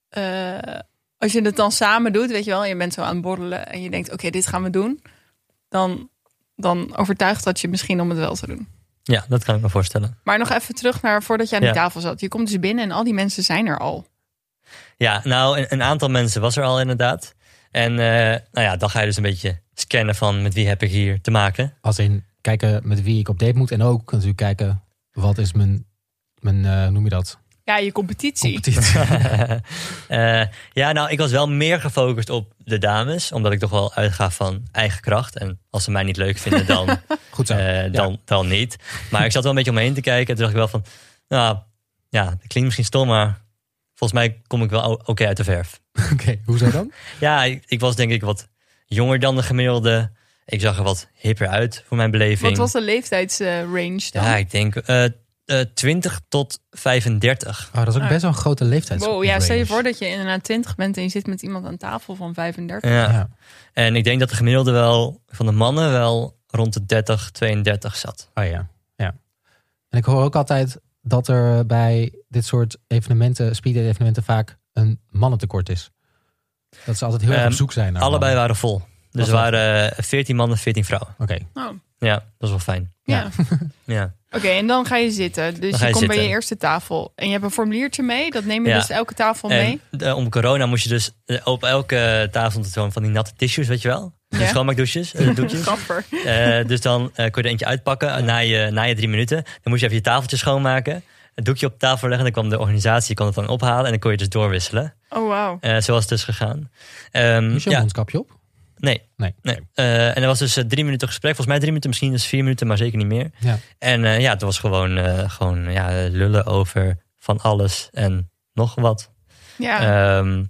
eh, als je het dan samen doet, weet je wel. Je bent zo aan het borrelen en je denkt, oké, dit gaan we doen. Dan, dan overtuigt dat je misschien om het wel te doen. Ja, dat kan ik me voorstellen. Maar nog even terug naar voordat je aan die Ja. tafel zat. Je komt dus binnen en al die mensen zijn er al. Ja, nou, een, een aantal mensen was er al inderdaad. En eh, nou ja, dan ga je dus een beetje scannen van met wie heb ik hier te maken. Als in kijken met wie ik op date moet. En ook natuurlijk kijken wat is mijn, mijn eh, noem je dat? Ja, je competitie. Competitie. Eh, ja, nou, ik was wel meer gefocust op de dames. Omdat ik toch wel uitga van eigen kracht. En als ze mij niet leuk vinden, dan, Goed zo. eh, dan, dan niet. Maar ik zat wel een beetje om me heen te kijken. En toen dacht ik wel van, nou, ja, dat klinkt misschien stom, maar volgens mij kom ik wel oké uit de verf. Oké, hoezo dan? Ja, ik, ik was denk ik wat jonger dan de gemiddelde. Ik zag er wat hipper uit voor mijn beleving. Wat was de leeftijdsrange dan? Ja, ik denk eh eh, 20 tot 35. Oh, dat is ook Ah. best wel een grote leeftijd. Wow, ja, stel je voor dat je inderdaad 20 bent en je zit met iemand aan tafel van 35. Ja. Ja. En ik denk dat de gemiddelde wel van de mannen wel rond de 30, 32 zat. Oh ja, ja. En ik hoor ook altijd dat er bij dit soort evenementen, speed evenementen, vaak een mannentekort is. Dat ze altijd heel erg Ehm, op zoek zijn naar Allebei mannen. waren vol. Dus er waren eh, 14 mannen, 14 vrouwen. Oké, Oh, Ja, dat is wel fijn. ja. Ja. Oké, en dan ga je zitten. Dus je, komt bij je eerste tafel. En je hebt een formuliertje mee. Dat neem je Ja. dus elke tafel mee. En eh, om corona moest je dus eh, op elke tafel zo'n van die natte tissues, weet je wel? Ja. schoonmaakdouches, eh, doekjes. Gaffer. Eh, dus dan eh, kon je er eentje uitpakken na, je, na je drie minuten. Dan moest je even je tafeltje schoonmaken. Een doekje op tafel leggen. Dan kwam de organisatie kon het dan ophalen. En dan kon je dus doorwisselen. Oh, wauw. Eh, zo was het dus gegaan. Ehm, moest je een ja, mondkapje op? Nee. Nee. nee. Eh, en er was dus eh, drie minuten gesprek. Volgens mij drie minuten, misschien dus vier minuten, maar zeker niet meer. Ja. En eh, ja, het was gewoon, eh, gewoon ja, lullen over van alles en nog wat. Ja. Ehm,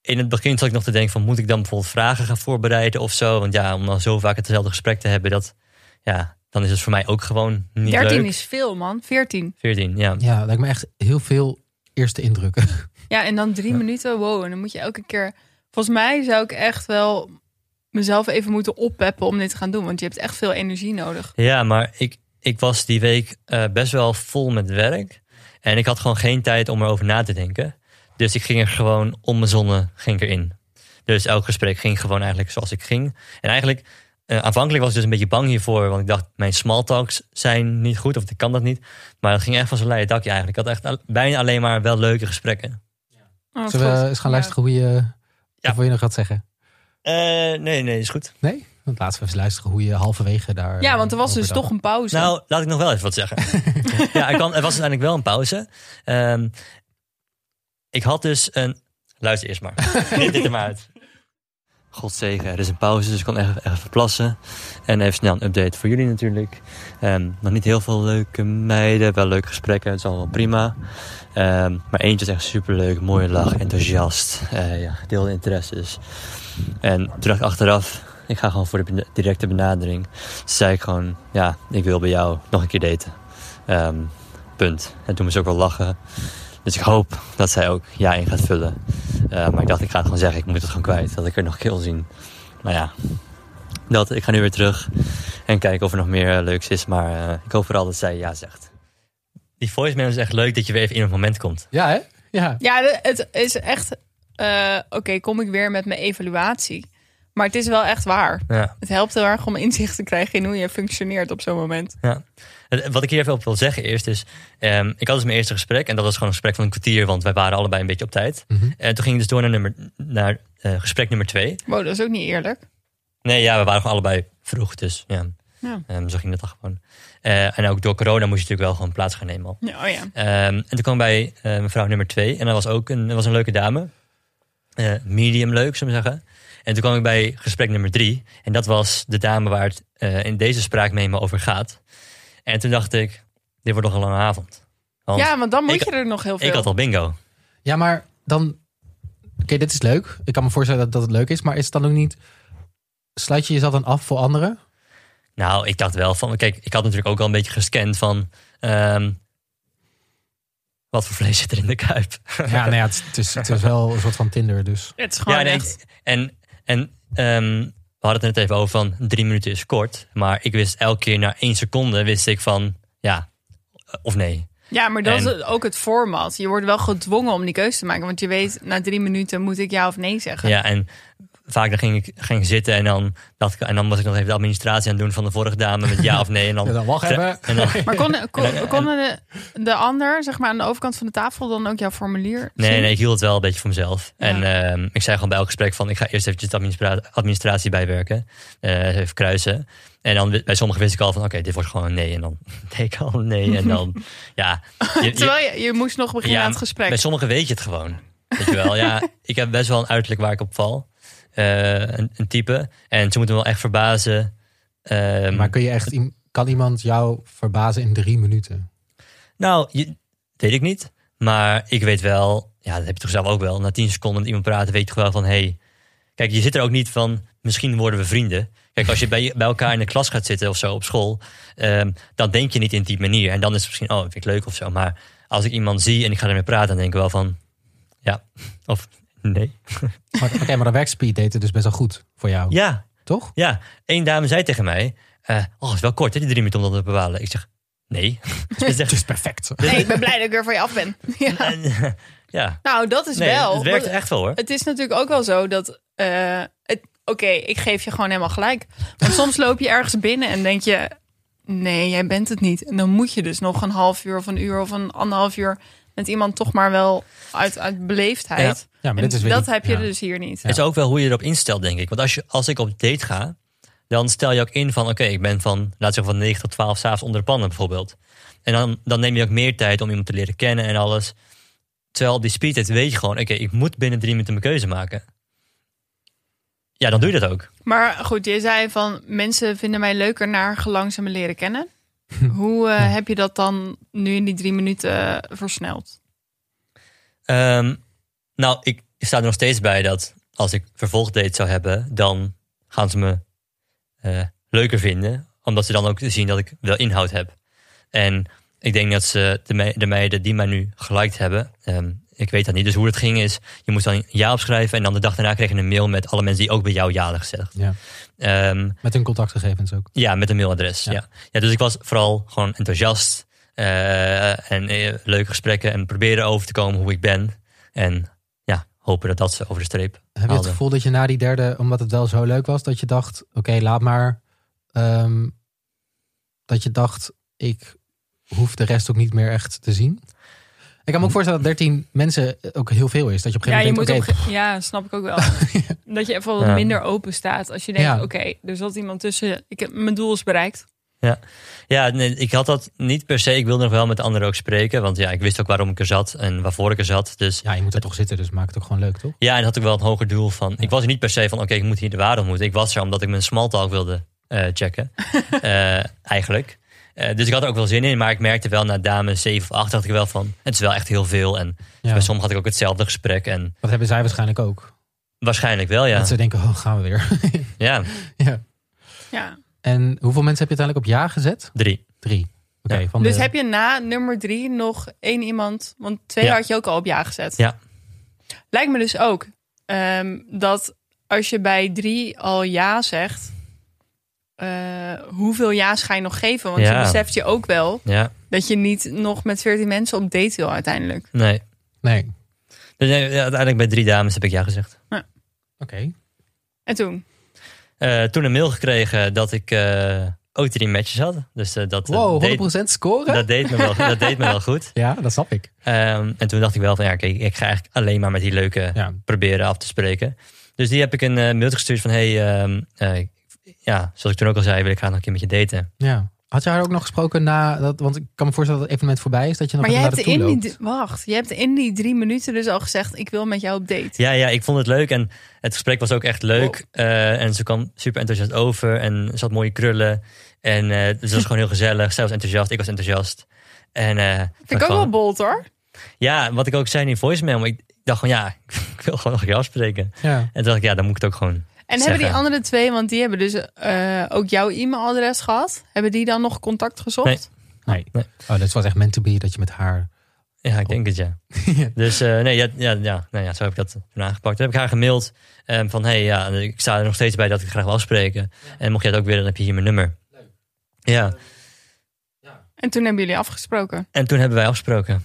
in het begin zat ik nog te denken van moet ik dan bijvoorbeeld vragen gaan voorbereiden of zo. Want ja, om dan zo vaak hetzelfde gesprek te hebben, dat, ja, dan is het voor mij ook gewoon niet 13 leuk. is veel, man. 14. 14, ja. Ja, lijkt me echt heel veel eerste indrukken. Ja, en dan drie Ja. minuten. Wow, en dan moet je elke keer... Volgens mij zou ik echt wel mezelf even moeten oppeppen om dit te gaan doen. Want je hebt echt veel energie nodig. Ja, maar ik, ik was die week eh, best wel vol met werk. En ik had gewoon geen tijd om erover na te denken. Dus ik ging er gewoon om mijn zonne ging ik erin. Dus elk gesprek ging gewoon eigenlijk zoals ik ging. En eigenlijk, eh, aanvankelijk was ik dus een beetje bang hiervoor. Want ik dacht, mijn small talks zijn niet goed. Of ik kan dat niet. Maar dat ging echt van zo'n leien dakje eigenlijk. Ik had echt al- bijna alleen maar wel leuke gesprekken. Oh, Zullen we eens gaan Ja. luisteren hoe je, Ja. of wil je nog wat zeggen? Eh, nee, nee, is goed. Nee? Want laten we even luisteren hoe je halverwege daar... Ja, want er was over dus toch een pauze. Nou, laat ik nog wel even wat zeggen. ja, ik kan, er was uiteindelijk wel een pauze. Ehm, ik had dus een... Luister eerst maar. Knip dit er maar uit. Godzegen, er is een pauze, dus ik kon even, even plassen. En even snel een update voor jullie natuurlijk. Ehm, nog niet heel veel leuke meiden, wel leuke gesprekken, het is allemaal prima. Ehm, maar eentje is echt superleuk, mooie lach, enthousiast, eh, ja, gedeelde interesses. En toen dacht ik achteraf, ik ga gewoon voor de directe benadering. Toen zei ik gewoon, ja, ik wil bij jou nog een keer daten. Ehm, punt. En toen moest ze ook wel lachen. Dus ik hoop dat zij ook ja in gaat vullen. Eh, maar ik dacht, ik ga het gewoon zeggen, ik moet het gewoon kwijt. Dat ik er nog een keer wil zien. Maar ja, dat ik ga nu weer terug en kijken of er nog meer eh, leuks is. Maar eh, ik hoop vooral dat zij ja zegt. Die voicemail is echt leuk dat je weer even in het moment komt. Ja, hè? Ja. Ja, het is echt... eh, Oké, kom ik weer met mijn evaluatie. Maar het is wel echt waar. Ja. Het helpt heel erg om inzicht te krijgen in hoe je functioneert op zo'n moment. Ja. Wat ik hier even op wil zeggen eerst is, ehm, ik had dus mijn eerste gesprek en dat was gewoon een gesprek van een kwartier, want wij waren allebei een beetje op tijd. Mhm. En toen ging ik dus door naar, nummer, naar eh, gesprek nummer twee. Wow, dat is ook niet eerlijk. Nee, ja, we waren gewoon allebei vroeg, dus ja, Ja. ehm, zo ging dat dan gewoon. Eh, en ook door corona moest je natuurlijk wel gewoon plaats gaan nemen al. Ja, oh ja. Ehm, en toen kwam bij eh, mevrouw nummer twee. En dat was ook een, dat was een leuke dame. Eh, medium leuk, zullen we zeggen. En toen kwam ik bij gesprek nummer drie. En dat was de dame waar het eh, in deze spraakmemo over gaat. En toen dacht ik, dit wordt nog een lange avond. Want ja, want dan moet ik- je er nog heel veel. ik had al bingo. Ja, maar dan... Oké, dit is leuk. Ik kan me voorstellen dat, dat het leuk is. Maar is het dan ook niet... Sluit je jezelf dan af voor anderen? Nou, ik dacht wel van... Kijk, ik had natuurlijk ook al een beetje gescand van... ehm, wat voor vlees zit er in de kuip? Ja, nou ja, het, is- het, is, het is wel een soort van Tinder, dus... Het is gewoon Ja, nee, echt... en, en ehm, we hadden het net even over van drie minuten is kort. Maar ik wist elke keer na één seconde wist ik van ja of nee. Ja, maar dat En- is ook het format. Je wordt wel gedwongen om die keuze te maken. Want je weet, na drie minuten moet ik ja of nee zeggen. Ja, en vaak dan ging ik ging zitten en dan, dacht ik, en dan was ik nog even de administratie aan het doen van de vorige dame met ja of nee. En dan, Ja, dan wacht even. En dan, Maar kon, kon, kon de, de ander, zeg maar aan de overkant van de tafel, dan ook jouw formulier nee, zien? nee, ik hield het wel een beetje voor mezelf. Ja. En ehm, ik zei gewoon bij elk gesprek van ik ga eerst eventjes de administra- administratie bijwerken. eh, even kruisen. En dan bij sommigen wist ik al van oké, dit wordt gewoon een nee. En dan deed ik al een nee. En dan ja. je- je- Terwijl je, je moest nog beginnen Ja, aan het gesprek. Bij sommigen weet je het gewoon. Weet je wel, ja. Ik heb best wel een uiterlijk waar ik op val. Eh, een, een type. En ze moeten wel echt verbazen. Ehm, Maar kun je echt... Kan iemand jou verbazen in drie minuten? Nou, je, weet ik niet. Maar ik weet wel, ja, dat heb je toch zelf ook wel. Na tien seconden met iemand praten, weet je toch wel van... Hey, kijk, je zit er ook niet van, misschien worden we vrienden. Kijk, als je bij, bij elkaar in de klas gaat zitten of zo op school... ehm, dan denk je niet in die manier. En dan is het misschien, oh, vind ik leuk of zo. Maar als ik iemand zie en ik ga ermee praten, dan denk ik wel van... Ja, of nee. Maar- Oké, maar dan werkt speed daten dus best wel goed voor jou, Ja, toch? Ja, één dame zei tegen mij: eh, Oh, het is wel kort, hè, die drie minuten om dat te bepalen. Ik zeg: Nee. Het zegt, is perfect. Nee, ik ben blij dat ik er voor je af ben. Ja. en, ja, Nou, dat is nee, wel. het werkt echt wel hoor. Het is natuurlijk ook wel zo dat. eh, het- Oké, ik geef je gewoon helemaal gelijk. Want soms loop je ergens binnen en denk je: nee, jij bent het niet. En dan moet je dus nog een half uur of een uur of een anderhalf uur met iemand toch maar wel uit, uit beleefdheid. Ja, maar En dit is weer dat die- heb je ja. dus hier niet. Het is ook wel hoe je erop instelt, denk ik. Want als, je, als ik op date ga, dan stel je ook in van: Oké, ik ben van, laat zeggen, van 9 tot 12 s'avonds onder de pannen bijvoorbeeld. En dan, dan neem je ook meer tijd om iemand te leren kennen en alles. Terwijl die speedtest weet je gewoon: Oké, ik moet binnen drie minuten mijn keuze maken. Ja, dan doe je dat ook. Maar goed, je zei van mensen vinden mij leuker naar gelang ze me leren kennen. Hoe eh, heb je dat dan nu in die drie minuten eh, versneld? Ehm, nou, ik sta er nog steeds bij dat als ik vervolgdate zou hebben, dan gaan ze me eh, leuker vinden. Omdat ze dan ook zien dat ik wel inhoud heb. En ik denk dat ze de, me- de meiden die mij nu geliked hebben, ehm, ik weet dat niet. Dus hoe het ging is, je moest dan ja opschrijven en dan de dag daarna kreeg je een mail met alle mensen die ook bij jou ja hadden gezegd. Ja. Met hun contactgegevens ook. ja, met een mailadres. Ja. Ja. Ja. dus ik was vooral gewoon enthousiast. eh, en eh, leuke gesprekken en proberen over te komen hoe ik ben. En ja, hopen dat dat ze over de streep Heb je het gevoel dat je na die derde, omdat het wel zo leuk was, dat je dacht, oké, laat maar. ehm, dat je dacht, ik hoef de rest ook niet meer echt te zien? Ik kan me ook voorstellen dat 13 mensen ook heel veel is. Dat je op een Ja, je gegeven moet moment op, oké, ge- ja, snap ik ook wel. Dat je even wat Ja. minder open staat. Als je denkt, Ja. oké, er zat iemand tussen. Ik heb, mijn doel is bereikt. Ja, nee, ik had dat niet per se. Ik wilde nog wel met anderen ook spreken. Want ja, ik wist ook waarom ik er zat en waarvoor ik er zat. Dus ja, je moet er toch zitten, dus maak het ook gewoon leuk, toch? ja, en had ik wel een hoger doel van. Ik was er niet per se van, oké, ik moet hier de waarde ontmoeten. Ik was er omdat ik mijn small talk wilde eh, checken. Eh, eigenlijk. Eh, dus ik had er ook wel zin in. Maar ik merkte wel na dame 7 of 8 dacht ik wel van, het is wel echt heel veel. En Ja. bij sommigen had ik ook hetzelfde gesprek. En Dat hebben zij waarschijnlijk ook. waarschijnlijk wel, ja. Dat ze denken, oh, gaan we weer. Ja, ja. Ja. En hoeveel mensen heb je uiteindelijk op ja gezet? drie. Drie. Oké, Ja. van Dus de- heb je na nummer drie nog één iemand. Want twee Ja. had je ook al op ja gezet. Ja. Lijkt me dus ook ehm, dat als je bij drie al ja zegt. Eh, hoeveel ja's ga je nog geven? Want Ja. je beseft je ook wel Ja, dat je niet nog met 14 mensen op date wil uiteindelijk. nee. Nee. Dus ja, uiteindelijk bij drie dames heb ik ja gezegd. Oké. En toen? Eh, toen een mail gekregen dat ik eh, ook drie matches had. Dus dat, Wow, deed, 100% scoren? dat, deed me wel, dat deed me wel goed. Ja, dat snap ik. Ehm, en toen dacht ik wel van ja, kijk, ik ga eigenlijk alleen maar met die leuke Ja. proberen af te spreken. Dus die heb ik een mail gestuurd van hey, ehm, eh, ja, zoals ik toen ook al zei, wil ik graag nog een keer met je daten. Ja. Had je haar ook nog gesproken na dat? Want ik kan me voorstellen dat het evenement voorbij is, dat je nog Maar jij hebt in die, wacht, je hebt in die drie minuten dus al gezegd: ik wil met jou op date. Ja, ja, ik vond het leuk en het gesprek was ook echt leuk. Eh, en ze kwam super enthousiast over en ze had mooie krullen. En eh het was gewoon heel gezellig. Zij was enthousiast, ik was enthousiast. En, eh, Vind ik ook gewoon- wel bold hoor. Ja, wat ik ook zei in die voicemail, maar ik dacht gewoon ja, ik wil gewoon nog een keer afspreken. Ja. En toen dacht ik ja, dan moet ik het ook gewoon. En Zeggen. hebben die andere twee, want die hebben dus eh, ook jouw e-mailadres gehad. Hebben die dan nog contact gezocht? Nee. Nee. Nee. Oh, dat was echt meant to be dat je met haar. Ja, ik denk het ja. Dus eh, nee, ja, ja, ja, nou ja, zo heb ik dat toen aangepakt. Toen heb ik haar gemaild ehm, van hey, ja, ik sta er nog steeds bij dat ik graag wil afspreken. En mocht jij het ook willen, dan heb je hier mijn nummer. Ja, En toen hebben jullie afgesproken. en toen hebben wij afgesproken.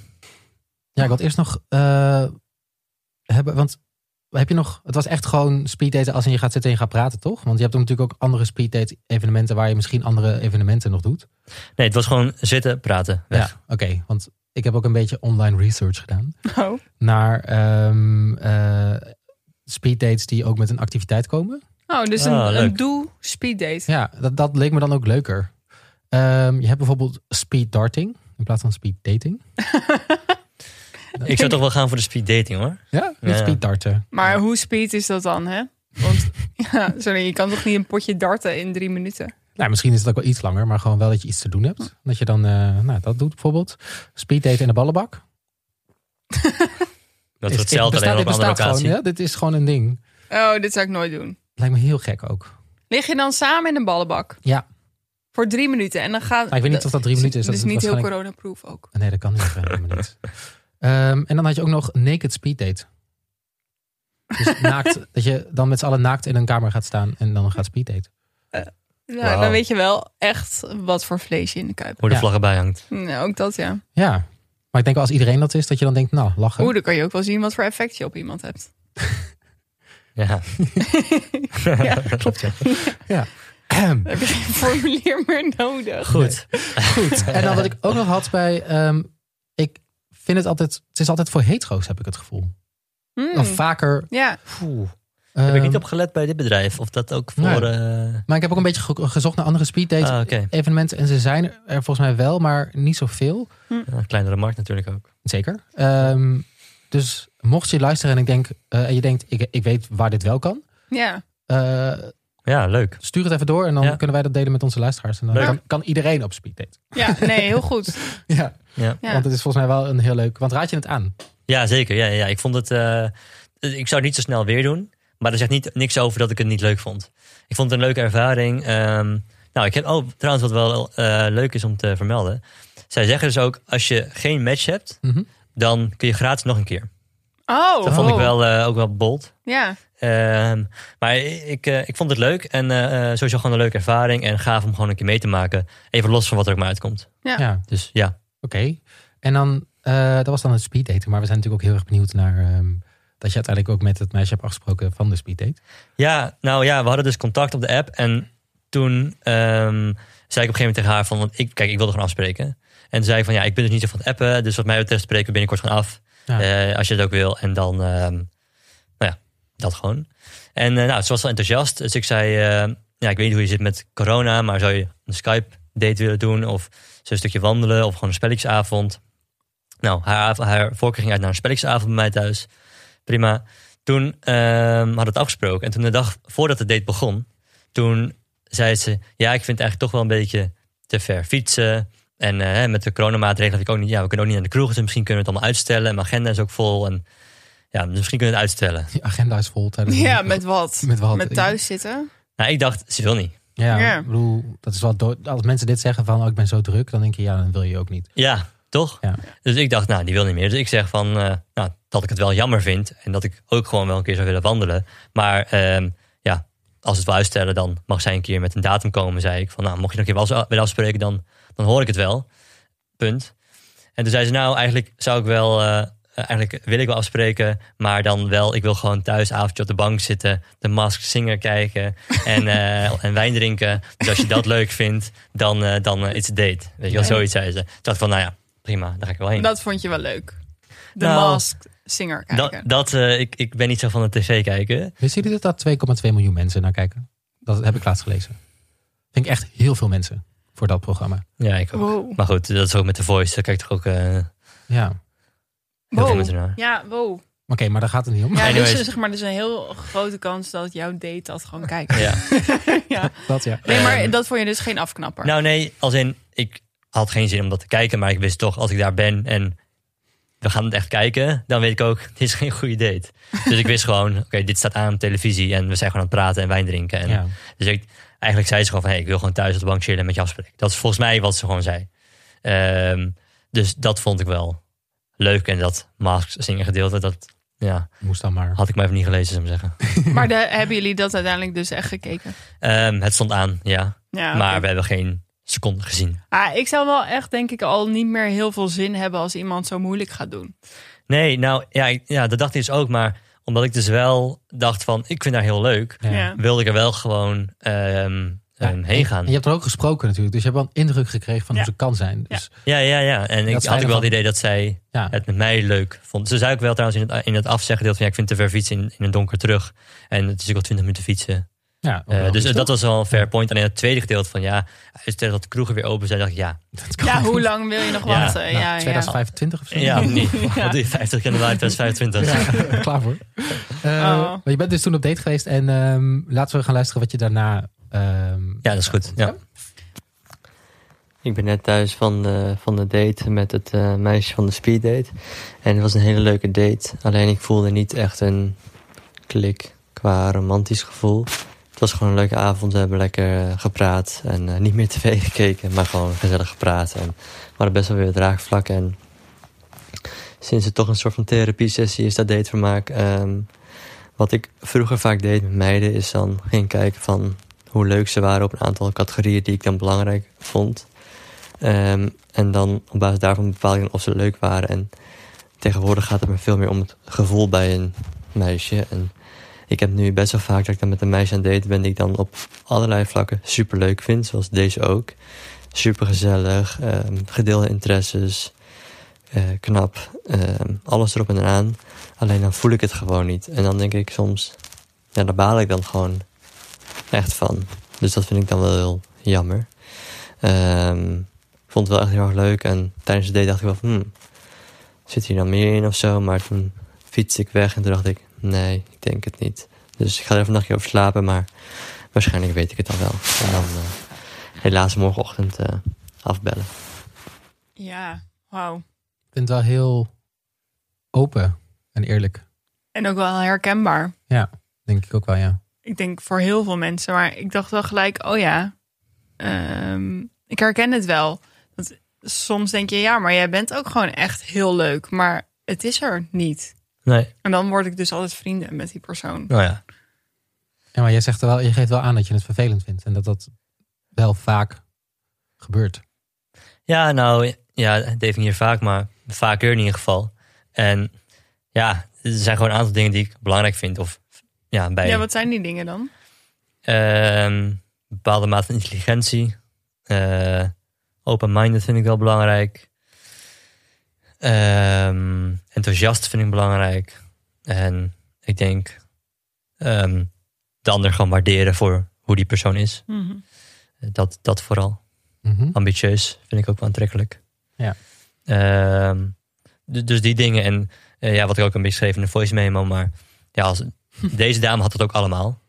Ja, ik had eerst nog eh, hebben, want heb je nog? Het was echt gewoon speeddaten als in je gaat zitten en je gaat praten, toch? Want je hebt ook natuurlijk ook andere speeddate evenementen waar je misschien andere evenementen nog doet. Nee, het was gewoon zitten, praten, weg. Ja, oké. want ik heb ook een beetje online research gedaan Oh. naar ehm eh, speeddates die ook met een activiteit komen. Oh, dus een, Ah, een leuk. doe speed date. Ja, dat, dat leek me dan ook leuker. Ehm, je hebt bijvoorbeeld speed darting in plaats van speed dating. Ik zou toch wel gaan voor de speed dating hoor. Ja, met Ja. speed darten. Maar hoe speed is dat dan, hè? Want ja, sorry, je kan toch niet een potje darten in drie minuten? Nou, misschien is het ook wel iets langer, maar gewoon wel dat je iets te doen hebt. Dat je dan eh, nou, dat doet bijvoorbeeld. Speed daten in de ballenbak. Dat Is- hetzelfde, bestaat- alleen op dit een andere bestaat gewoon, locatie. ja? Dit is gewoon een ding. Oh, dit zou ik nooit doen. Lijkt me heel gek ook. Lig je dan samen in een ballenbak? Ja, Voor drie minuten. En dan gaat. maar ik weet niet of dat drie minuten is. Dat Dus is niet heel coronaproof ook. Nee, dat kan niet. helemaal niet. Ehm, en dan had je ook nog naked speed date. Dus naakt, dat je dan met z'n allen naakt in een kamer gaat staan en dan gaat speed daten. Nou, Wauw. dan weet je wel echt wat voor vlees je in de kuip. Hoe de Ja. vlag erbij hangt. Nou, ook dat ja. Ja, maar ik denk wel als iedereen dat is, dat je dan denkt, nou, lachen. Oeh, dan kan je ook wel zien wat voor effect je op iemand hebt. Ja. Ja, klopt ja. ja. Heb je geen formulier meer nodig. Goed. Goed. En dan wat ik ook nog had bij, ehm, vind het altijd, het is altijd voor hetero's heb ik het gevoel. Hmm. Of vaker. Ja. Heb ik ehm, niet op gelet bij dit bedrijf. Of dat ook voor... Nee. eh, Maar ik heb ook een beetje ge- gezocht naar andere speeddate Ah, oké. evenementen. En ze zijn er volgens mij wel, maar niet zoveel. ja, een kleinere markt natuurlijk ook. Zeker. Ehm, dus mocht je luisteren en ik denk, eh, en je denkt, ik, ik weet waar dit wel kan. ja. eh, Ja, leuk. stuur het even door en dan Ja. kunnen wij dat delen met onze luisteraars. En dan kan, kan iedereen op speeddate. ja, nee, heel goed. Ja, Ja. Ja. want het is volgens mij wel een heel leuk. Want raad je het aan? Ja, zeker. Ja, ja. Ik vond het. eh, ik zou het niet zo snel weer doen. Maar er zegt niet, niks over dat ik het niet leuk vond. Ik vond het een leuke ervaring. Ehm, nou, ik heb. Oh, trouwens, wat wel eh, leuk is om te vermelden. Zij zeggen dus ook: als je geen match hebt, Mhm. dan kun je gratis nog een keer. Oh, Dat vond ik oh. wel, eh, ook wel bold. Ja, Ehm, maar ik, ik vond het leuk en eh, eh, sowieso gewoon een leuke ervaring. En gaaf om gewoon een keer mee te maken. Even los van wat er ook maar uitkomt. Ja. Ja, Dus ja. Oké. En dan, eh, dat was dan het speeddaten. Maar we zijn natuurlijk ook heel erg benieuwd naar ehm, dat je uiteindelijk ook met het meisje hebt afgesproken van de speeddate. Ja, nou ja, we hadden dus contact op de app. En toen ehm, zei ik op een gegeven moment tegen haar van... Want ik, kijk, ik wilde gewoon afspreken. En toen zei ik van, ja, ik ben dus niet zo van het appen. Dus wat mij betreft spreken we binnenkort gewoon af. Ja. Eh, als je het ook wil. En dan, ehm, nou ja, dat gewoon. En eh, nou, ze was wel enthousiast. Dus ik zei, ja, ik weet niet hoe je zit met corona. Maar zou je een Skype date willen doen? Of een stukje wandelen? Of gewoon een spelletjesavond? Nou, haar, haar voorkeur ging uit naar een spelletjesavond bij mij thuis. Prima. Toen ehm hadden we het afgesproken. En toen de dag voordat de date begon, toen zei ze: Ja, ik vind het eigenlijk toch wel een beetje te ver fietsen. En eh, met de coronamaatregelen heb ik ook niet. Ja, we kunnen ook niet naar de kroeg, dus misschien kunnen we het allemaal uitstellen. En mijn agenda is ook vol. En ja, dus misschien kunnen we het uitstellen. Die agenda is vol tijdens ja met wat? Met wat? Met thuis zitten? Nou, ik dacht, ze wil niet. Ja, Ja. ik bedoel, dat is wel. Als mensen dit zeggen van, oh, ik ben zo druk, dan denk je, ja, dan wil je ook niet. Ja, toch? Ja. Dus ik dacht, nou, die wil niet meer. Dus ik zeg van, eh, nou, dat ik het wel jammer vind. En dat ik ook gewoon wel een keer zou willen wandelen. Maar ehm, ja, als het wil uitstellen, dan mag zij een keer met een datum komen, zei ik. Van, nou, mocht je nog een keer wel willen afspreken, dan, dan hoor ik het wel. Punt. En toen zei ze, nou, eigenlijk zou ik wel, uh, eigenlijk wil ik wel afspreken, maar dan wel, ik wil gewoon thuis avondje op de bank zitten, de Mask Singer kijken en, uh, en wijn drinken. Dus als je dat leuk vindt, dan, uh, dan uh, it's a date. Weet je wel, zoiets zei ze. Toen dacht ik van, nou ja, prima, daar ga ik wel heen. Dat vond je wel leuk. De Nou, Masked Singer kijken. Dat, dat uh, ik, ik ben niet zo van de tv kijken. Wisten jullie dat daar 2,2 miljoen mensen naar kijken? Dat heb ik laatst gelezen. Ik echt heel veel mensen voor dat programma. Ja, ik ook. Wow. Maar goed, dat is ook met The Voice. Daar kijk ik toch ook uh, heel Ja. veel Wow. mensen naar. Ja, wow. Oké, maar daar gaat het niet om. Ja, Anyways. dus zeg maar, er is een heel grote kans dat jouw date dat gewoon kijkt. Ja. ja. Dat ja. Nee, maar Ehm, dat vond je dus geen afknapper. Nou nee, als in, ik had geen zin om dat te kijken. Maar ik wist toch, als ik daar ben en we gaan het echt kijken. Dan weet ik ook, dit is geen goede date. Dus ik wist gewoon, oké, dit staat aan op televisie. En we zijn gewoon aan het praten en wijn drinken. En ja. Dus ik, eigenlijk zei ze gewoon van, hey, ik wil gewoon thuis op de bank chillen en met je afspreken. Dat is volgens mij wat ze gewoon zei. Ehm, dus dat vond ik wel leuk. En dat Masks zingen gedeelte, dat ja, Moest dan maar. had ik maar even niet gelezen, zou ik zeggen. Maar de, hebben jullie dat uiteindelijk dus echt gekeken? Ehm, het stond aan, ja. Ja, maar we hebben geen seconde gezien. Ah, ik zou wel echt, denk ik, al niet meer heel veel zin hebben als iemand zo moeilijk gaat doen. Nee, nou ja, ik- ja, dat dacht ik dus ook. Maar omdat ik dus wel dacht van, ik vind haar heel leuk. Ja. Wilde ik er wel gewoon ehm, heen gaan. En je hebt er ook gesproken natuurlijk. Dus je hebt wel een indruk gekregen van Ja. hoe ze kan zijn. Dus Ja, ja, ja. En ik had ook wel van- het idee dat zij ja, het met mij leuk vond. Ze zei ook wel trouwens in het, in het afzeggedeelte van ja, ik vind te ver fietsen in, in het donker terug. En het is ook al 20 minuten fietsen. ja, Eh, dus dat toch? was wel een fair point. Alleen het tweede gedeelte van ja, stel dat de kroegen weer open zijn, dacht ik ja. Dat kan Ja, niet. hoe lang wil je nog Ja, wachten? Nou, ja, ja. 2025 of zo? Ja, niet. Doe je 50 januari 2025? Ja, klaar voor. Oh. maar je bent dus toen op date geweest. En ehm, laten we gaan luisteren wat je daarna... ehm, Ja, dat is goed. Ja. Ik ben net thuis van de, van de date met het eh, meisje van de speeddate. En het was een hele leuke date. Alleen ik voelde niet echt een klik qua romantisch gevoel. Het was gewoon een leuke avond. We hebben lekker eh, gepraat. En eh, niet meer tv gekeken, maar gewoon gezellig gepraat. En we hadden best wel weer draagvlak. En sinds het toch een soort van therapie-sessie is, dat datevermaak. Ehm wat ik vroeger vaak deed met meiden, is dan ging kijken van hoe leuk ze waren op een aantal categorieën die ik dan belangrijk vond. Ehm, en dan op basis daarvan bepaal ik dan of ze leuk waren. En tegenwoordig gaat het me veel meer om het gevoel bij een meisje. En ik heb nu best wel vaak dat ik dan met een meisje aan het daten ben... die ik dan op allerlei vlakken super leuk vind, zoals deze ook. Super gezellig, ehm, gedeelde interesses, eh, knap, ehm, alles erop en eraan. Alleen dan voel ik het gewoon niet. En dan denk ik soms, ja, daar baal ik dan gewoon echt van. Dus dat vind ik dan wel heel jammer. Ehm, ik vond het wel echt heel erg leuk. En tijdens de date dacht ik wel van, hmm, zit hier dan meer in of zo? Maar toen fietste ik weg en toen dacht ik, nee, ik denk het niet. Dus ik ga er even een nachtje over slapen, maar waarschijnlijk weet ik het dan wel. En dan eh, helaas morgenochtend eh, afbellen. Ja, wauw. Ik vind het wel heel open en eerlijk. En ook wel herkenbaar. Denk ik ook wel, ja. Ik denk voor heel veel mensen. Maar ik dacht wel gelijk, oh ja, ehm, ik herken het wel. Dat, soms denk je, ja, maar jij bent ook gewoon echt heel leuk. Maar het is er niet. Nee, En dan word ik dus altijd vrienden met die persoon. nou ja. Ja, maar jij zegt er wel, je geeft wel aan dat je het vervelend vindt. En dat dat wel vaak gebeurt. Ja, nou, ja, definieer vaak, maar vaker in ieder geval. En ja, er zijn gewoon een aantal dingen die ik belangrijk vind. Of ja, bij Ja, wat zijn die dingen dan? ehm, bepaalde mate van intelligentie. Eh, Open-minded vind ik wel belangrijk. Ehm, enthousiast vind ik belangrijk. En ik denk ehm, de ander gewoon waarderen voor hoe die persoon is. Mhm. Dat, dat vooral. Mhm. ambitieus vind ik ook wel aantrekkelijk. Ja. Ehm, du- dus die dingen. En eh, ja, wat ik ook een beetje schreef in de voice memo. Maar ja, als, deze dame had het ook allemaal.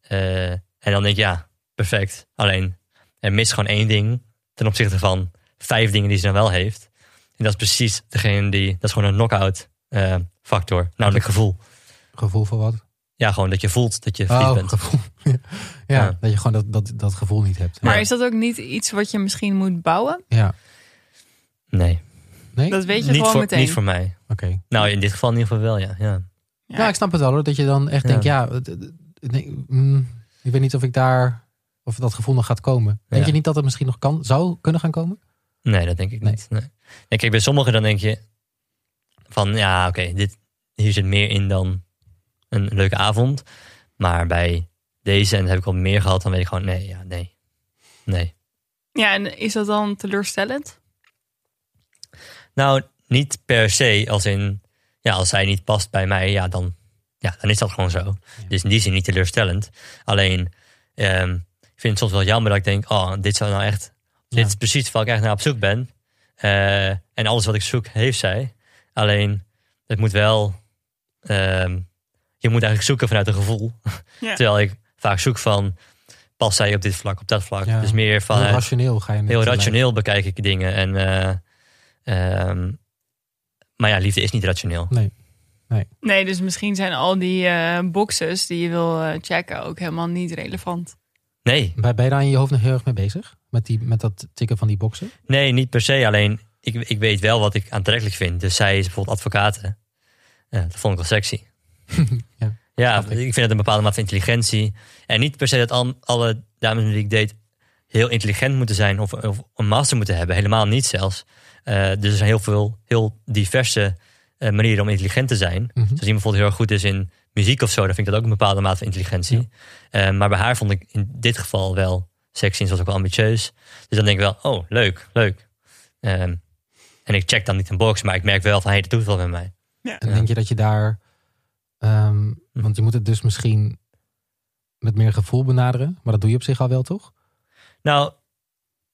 Eh, en dan denk ik, ja, perfect. Alleen, er mist gewoon één ding ten opzichte van vijf dingen die ze dan wel heeft. En dat is precies degene die, dat is gewoon een knock-out eh, factor. Namelijk gevoel. Gevoel voor wat? Ja, gewoon dat je voelt dat je verliefd Oh, bent. gevoel. ja, Ja. dat je gewoon dat, dat, dat gevoel niet hebt. Maar Ja. is dat ook niet iets wat je misschien moet bouwen? Ja. Nee, Nee? Dat weet je niet gewoon voor, meteen. niet voor mij. Oké. Nou, in dit geval in ieder geval wel, ja. ja. Ja. Ja, ik snap het wel hoor. Dat je dan echt Ja. denkt, ja... nee, mm, Ik weet niet of ik daar, of dat gevoel nog gaat komen. Denk Ja. je niet dat het misschien nog kan, zou kunnen gaan komen? Nee, dat denk ik Nee. niet. Nee. Nee, kijk, bij sommigen dan denk je van ja, oké, dit hier zit meer in dan een leuke avond. Maar bij deze, en dat heb ik al meer gehad, dan weet ik gewoon nee, ja, nee. Nee. Ja, en is dat dan teleurstellend? Nou, niet per se als in, ja, als zij niet past bij mij, ja, dan, ja, dan is dat gewoon zo. Dus in die zin niet teleurstellend. Alleen, ehm, ik vind het soms wel jammer dat ik denk, oh, dit zou nou echt, dit is precies waar ik echt naar op zoek ben. Eh, en alles wat ik zoek, heeft zij. Alleen, het moet wel, ehm, je moet eigenlijk zoeken vanuit een gevoel. Ja. Terwijl ik vaak zoek van, past zij op dit vlak, op dat vlak. Dus meer Heel vanuit, rationeel ga je heel rationeel bekijk ik dingen. En, ehm, maar ja, liefde is niet rationeel. Nee, dus misschien zijn al die eh, boxes die je wil eh, checken ook helemaal niet relevant. Nee, Ben ben je daar in je hoofd nog heel erg mee bezig? Met, die, met dat tikken van die boxen? nee, niet per se. Alleen, ik, ik weet wel wat ik aantrekkelijk vind. Dus zij is bijvoorbeeld advocate. Ja, dat vond ik wel sexy. Ja, ja, ik. ik vind het een bepaalde mate van intelligentie. En niet per se dat al, alle dames die ik date heel intelligent moeten zijn of, of een master moeten hebben. Helemaal niet zelfs. Eh, dus er zijn heel veel, heel diverse eh, manieren om intelligent te zijn. Mhm. Dus als iemand bijvoorbeeld heel erg goed is in muziek of zo, dan vind ik dat ook een bepaalde mate van intelligentie. Eh, maar bij haar vond ik in dit geval wel sexy en ze was ook wel ambitieus. Dus dan denk ik wel, oh, leuk, leuk. Ehm, en ik check dan niet een box, maar ik merk wel van, hé, hey, dat doet wel met mij. En Ja. denk je dat je daar... ehm, want je moet het dus misschien met meer gevoel benaderen. Maar dat doe je op zich al wel, toch? Nou,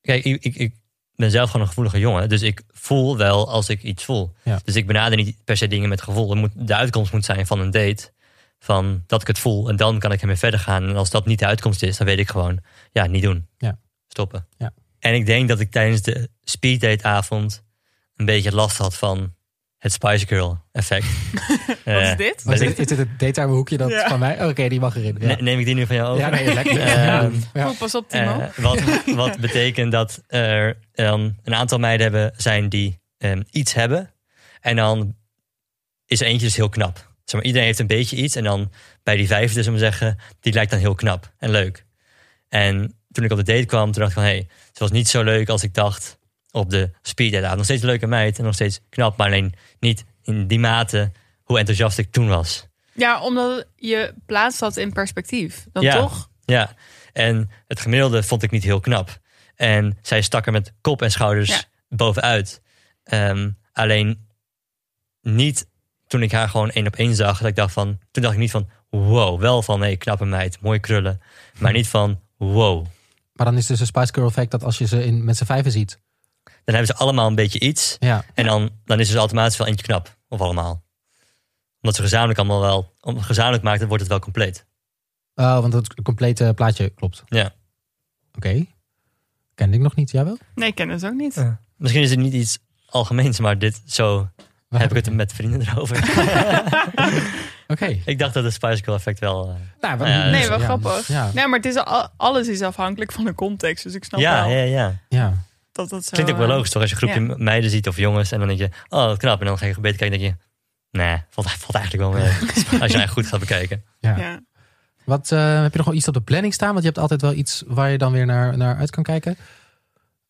kijk, ik, ik, ik ben zelf gewoon een gevoelige jongen. Dus ik voel wel als ik iets voel. Ja. Dus ik benader niet per se dingen met gevoel. Moet, de uitkomst moet zijn van een date. Van dat ik het voel. En dan kan ik ermee verder gaan. En als dat niet de uitkomst is, dan weet ik gewoon, ja, niet doen. Ja. Stoppen. Ja. En ik denk dat ik tijdens de speeddate avond een beetje last had van het Spice Girl effect. Wat Eh, is dit? Maar is, dit, is dit het daytime hoekje dat Ja. van mij? Oké, die mag erin. Ja, ne- Neem ik die nu van jou over? ja nee, lekker. Ehm, ja. Oh, pas op, Timo. Eh, wat, wat betekent dat er dan een aantal meiden hebben, zijn die ehm, iets hebben. En dan is er eentje dus heel knap. Zeg maar, iedereen heeft een beetje iets. En dan bij die vijfde, zullen we zeggen, die lijkt dan heel knap en leuk. En toen ik op de date kwam, toen dacht ik van... hé, hey, ze was niet zo leuk als ik dacht op de speeddate. avond. Nog steeds een leuke meid en nog steeds knap. Maar alleen niet in die mate hoe enthousiast ik toen was. Ja, omdat je plaatst dat in perspectief. Dan Ja. toch? Ja, en het gemiddelde vond ik niet heel knap. En zij stak er met kop en schouders Ja. bovenuit. Ehm, alleen niet toen ik haar gewoon één op één zag. Dat ik dacht van, toen dacht ik niet van, wow, wel van, nee, knappe meid, mooie krullen. Maar niet van, wow. Maar dan is dus een Spice Girl effect dat als je ze in, met z'n vijven ziet. Dan hebben ze allemaal een beetje iets. Ja, En dan, dan is dus automatisch wel eentje knap. Of allemaal. Omdat ze gezamenlijk allemaal wel, gezamenlijk maakt, dan wordt het wel compleet. Oh, want het complete plaatje klopt. Ja. Oké. Kende ik nog niet, jij wel? Nee, ik ken het ook niet. Misschien is het niet iets algemeens, maar dit, zo heb ik het met vrienden erover. Oké. Ik dacht dat het Spice Girl effect wel... eh, Nou, wat- Ja, Nee, wel ja, grappig. Ja, Nee, maar het is al, alles is afhankelijk van de context. Dus ik snap ja, wel ja, ja. ja. Dat dat zo... Klinkt ook wel eh, logisch toch? Als je een groepje meiden ziet of jongens en dan denk je, oh wat knap. En dan ga je beter kijken en denk je, nee, valt, valt eigenlijk wel mee. Als je eigenlijk goed gaat bekijken. ja. Ja. Wat, eh, heb je nog wel iets op de planning staan? Want je hebt altijd wel iets waar je dan weer naar, naar uit kan kijken.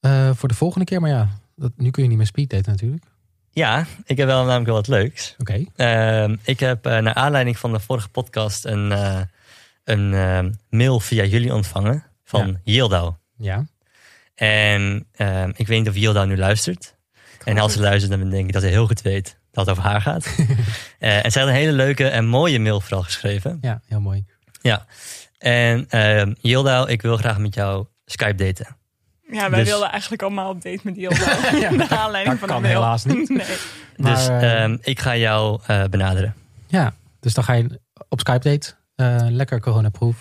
Eh, voor de volgende keer. Maar ja, dat, nu kun je niet meer speeddaten natuurlijk. Ja, ik heb wel namelijk wel wat leuks. Oké. Ehm, ik heb eh, naar aanleiding van de vorige podcast een, eh, een mail via jullie ontvangen van Ja. Yildau. Ja. En ehm, ik weet niet of Yildau nu luistert. En als ze luistert, dan denk ik dat hij heel goed weet dat het over haar gaat. Eh, en zij had een hele leuke en mooie mail vooral geschreven. Ja, heel mooi. Ja. En ehm Yildau, ik wil graag met jou Skype daten. Ja, wij Dus- wilden eigenlijk allemaal op date met die Yelda. ja, Naar aanleiding dat van kan de mail. helaas niet. Nee. Maar, dus eh, ehm, ik ga jou eh, benaderen. Ja, dus dan ga je op Skype date. eh, lekker coronaproof.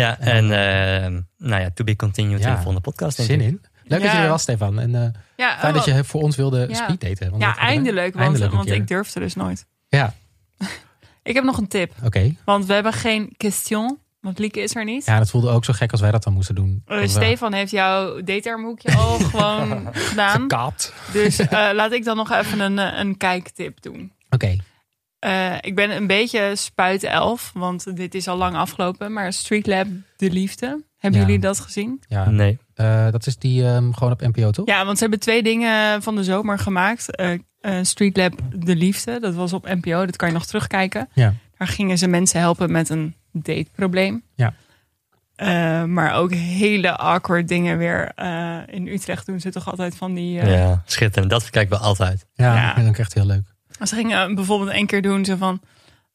Ja, en ehm, nou ja, to be continued Ja. in de volgende podcast. Denk Zin ik. in. Leuk dat je er was, Stefan. En eh, Ja, fijn oh, dat je voor ons wilde Ja. speeddaten. Want ja, eindelijk. Want, eindelijk ik durfde dus nooit. Ja, Ik heb nog een tip. oké. Want we hebben geen question. Want Lieke is er niet. Ja, dat voelde ook zo gek als wij dat dan moesten doen. Eh, Stefan heeft jouw datearmhoekje al gewoon gedaan. Gekaapt. Dus eh, laat ik dan nog even een, een kijktip doen. Oké. Eh, ik ben een beetje spuitelf, want dit is al lang afgelopen. Maar Street Lab De Liefde, hebben Ja. jullie dat gezien? Ja, Nee. eh, dat is die ehm, gewoon op NPO, toch? Ja, want ze hebben twee dingen van de zomer gemaakt. Eh, eh, Street Lab De Liefde, dat was op NPO, dat kan je nog terugkijken. Ja. Daar gingen ze mensen helpen met een dateprobleem. Ja. Eh, maar ook hele awkward dingen weer. Eh, in Utrecht doen ze toch altijd van die... eh, Ja, schitterend. Dat kijken we altijd. Ja, Ja. dat vind ik echt heel leuk. Ze gingen bijvoorbeeld één keer doen ze van...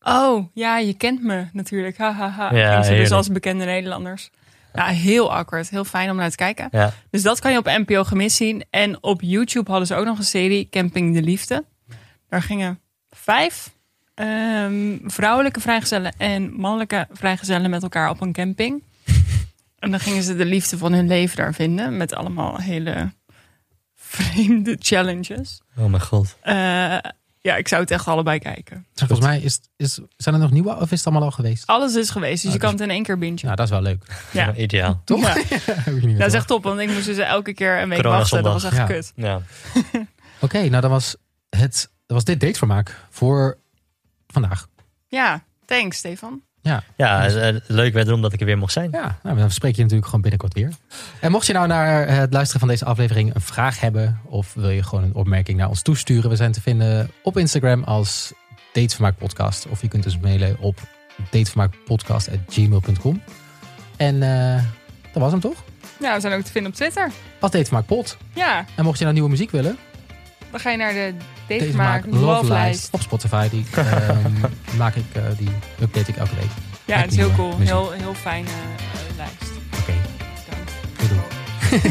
Oh, ja, je kent me natuurlijk. Ha, ha, ha. Ja, ze dus als bekende Nederlanders. Ja, heel awkward. Heel fijn om naar te kijken. Ja. Dus dat kan je op NPO gemist zien. En op YouTube hadden ze ook nog een serie, Camping de Liefde. Daar gingen vijf ehm, vrouwelijke vrijgezellen en mannelijke vrijgezellen met elkaar op een camping. En dan gingen ze de liefde van hun leven daar vinden. Met allemaal hele vreemde challenges. Oh mijn god. Eh, ja, ik zou het echt allebei kijken. Volgens mij is, is, zijn er nog nieuwe of is het allemaal al geweest? Alles is geweest, dus Ah, je kan het in één keer bingen. Nou, dat is wel leuk. Ja. Ja, ideaal. Toch? Ja. Meer Dat is echt top, want ik moest dus elke keer een week Corona wachten. Dat was echt kut. Ja. Oké, nou dan was, het, dan was dit datevermaak voor vandaag. Ja, thanks Stefan. Ja, Ja, eh, leuk wederom dat ik er weer mocht zijn. ja nou, dan spreek je natuurlijk gewoon binnenkort weer. En mocht je nou naar het luisteren van deze aflevering een vraag hebben... of wil je gewoon een opmerking naar ons toesturen... we zijn te vinden op Instagram als Datevermaak Podcast. Of je kunt ons mailen op datevermaakpodcast.gmail.com. En eh, dat was hem toch? Ja, we zijn ook te vinden op Twitter. Als Datevermaak Pod. Ja, En mocht je nou nieuwe muziek willen... dan ga je naar de Datevermaak Datevermaak Love Love Lijst op Spotify. Die, ehm, maak ik, eh, die update ik elke week. Ja, Met het is heel cool. muziek. Heel, heel fijne eh, lijst. Oké, Bedankt. doei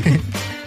doei.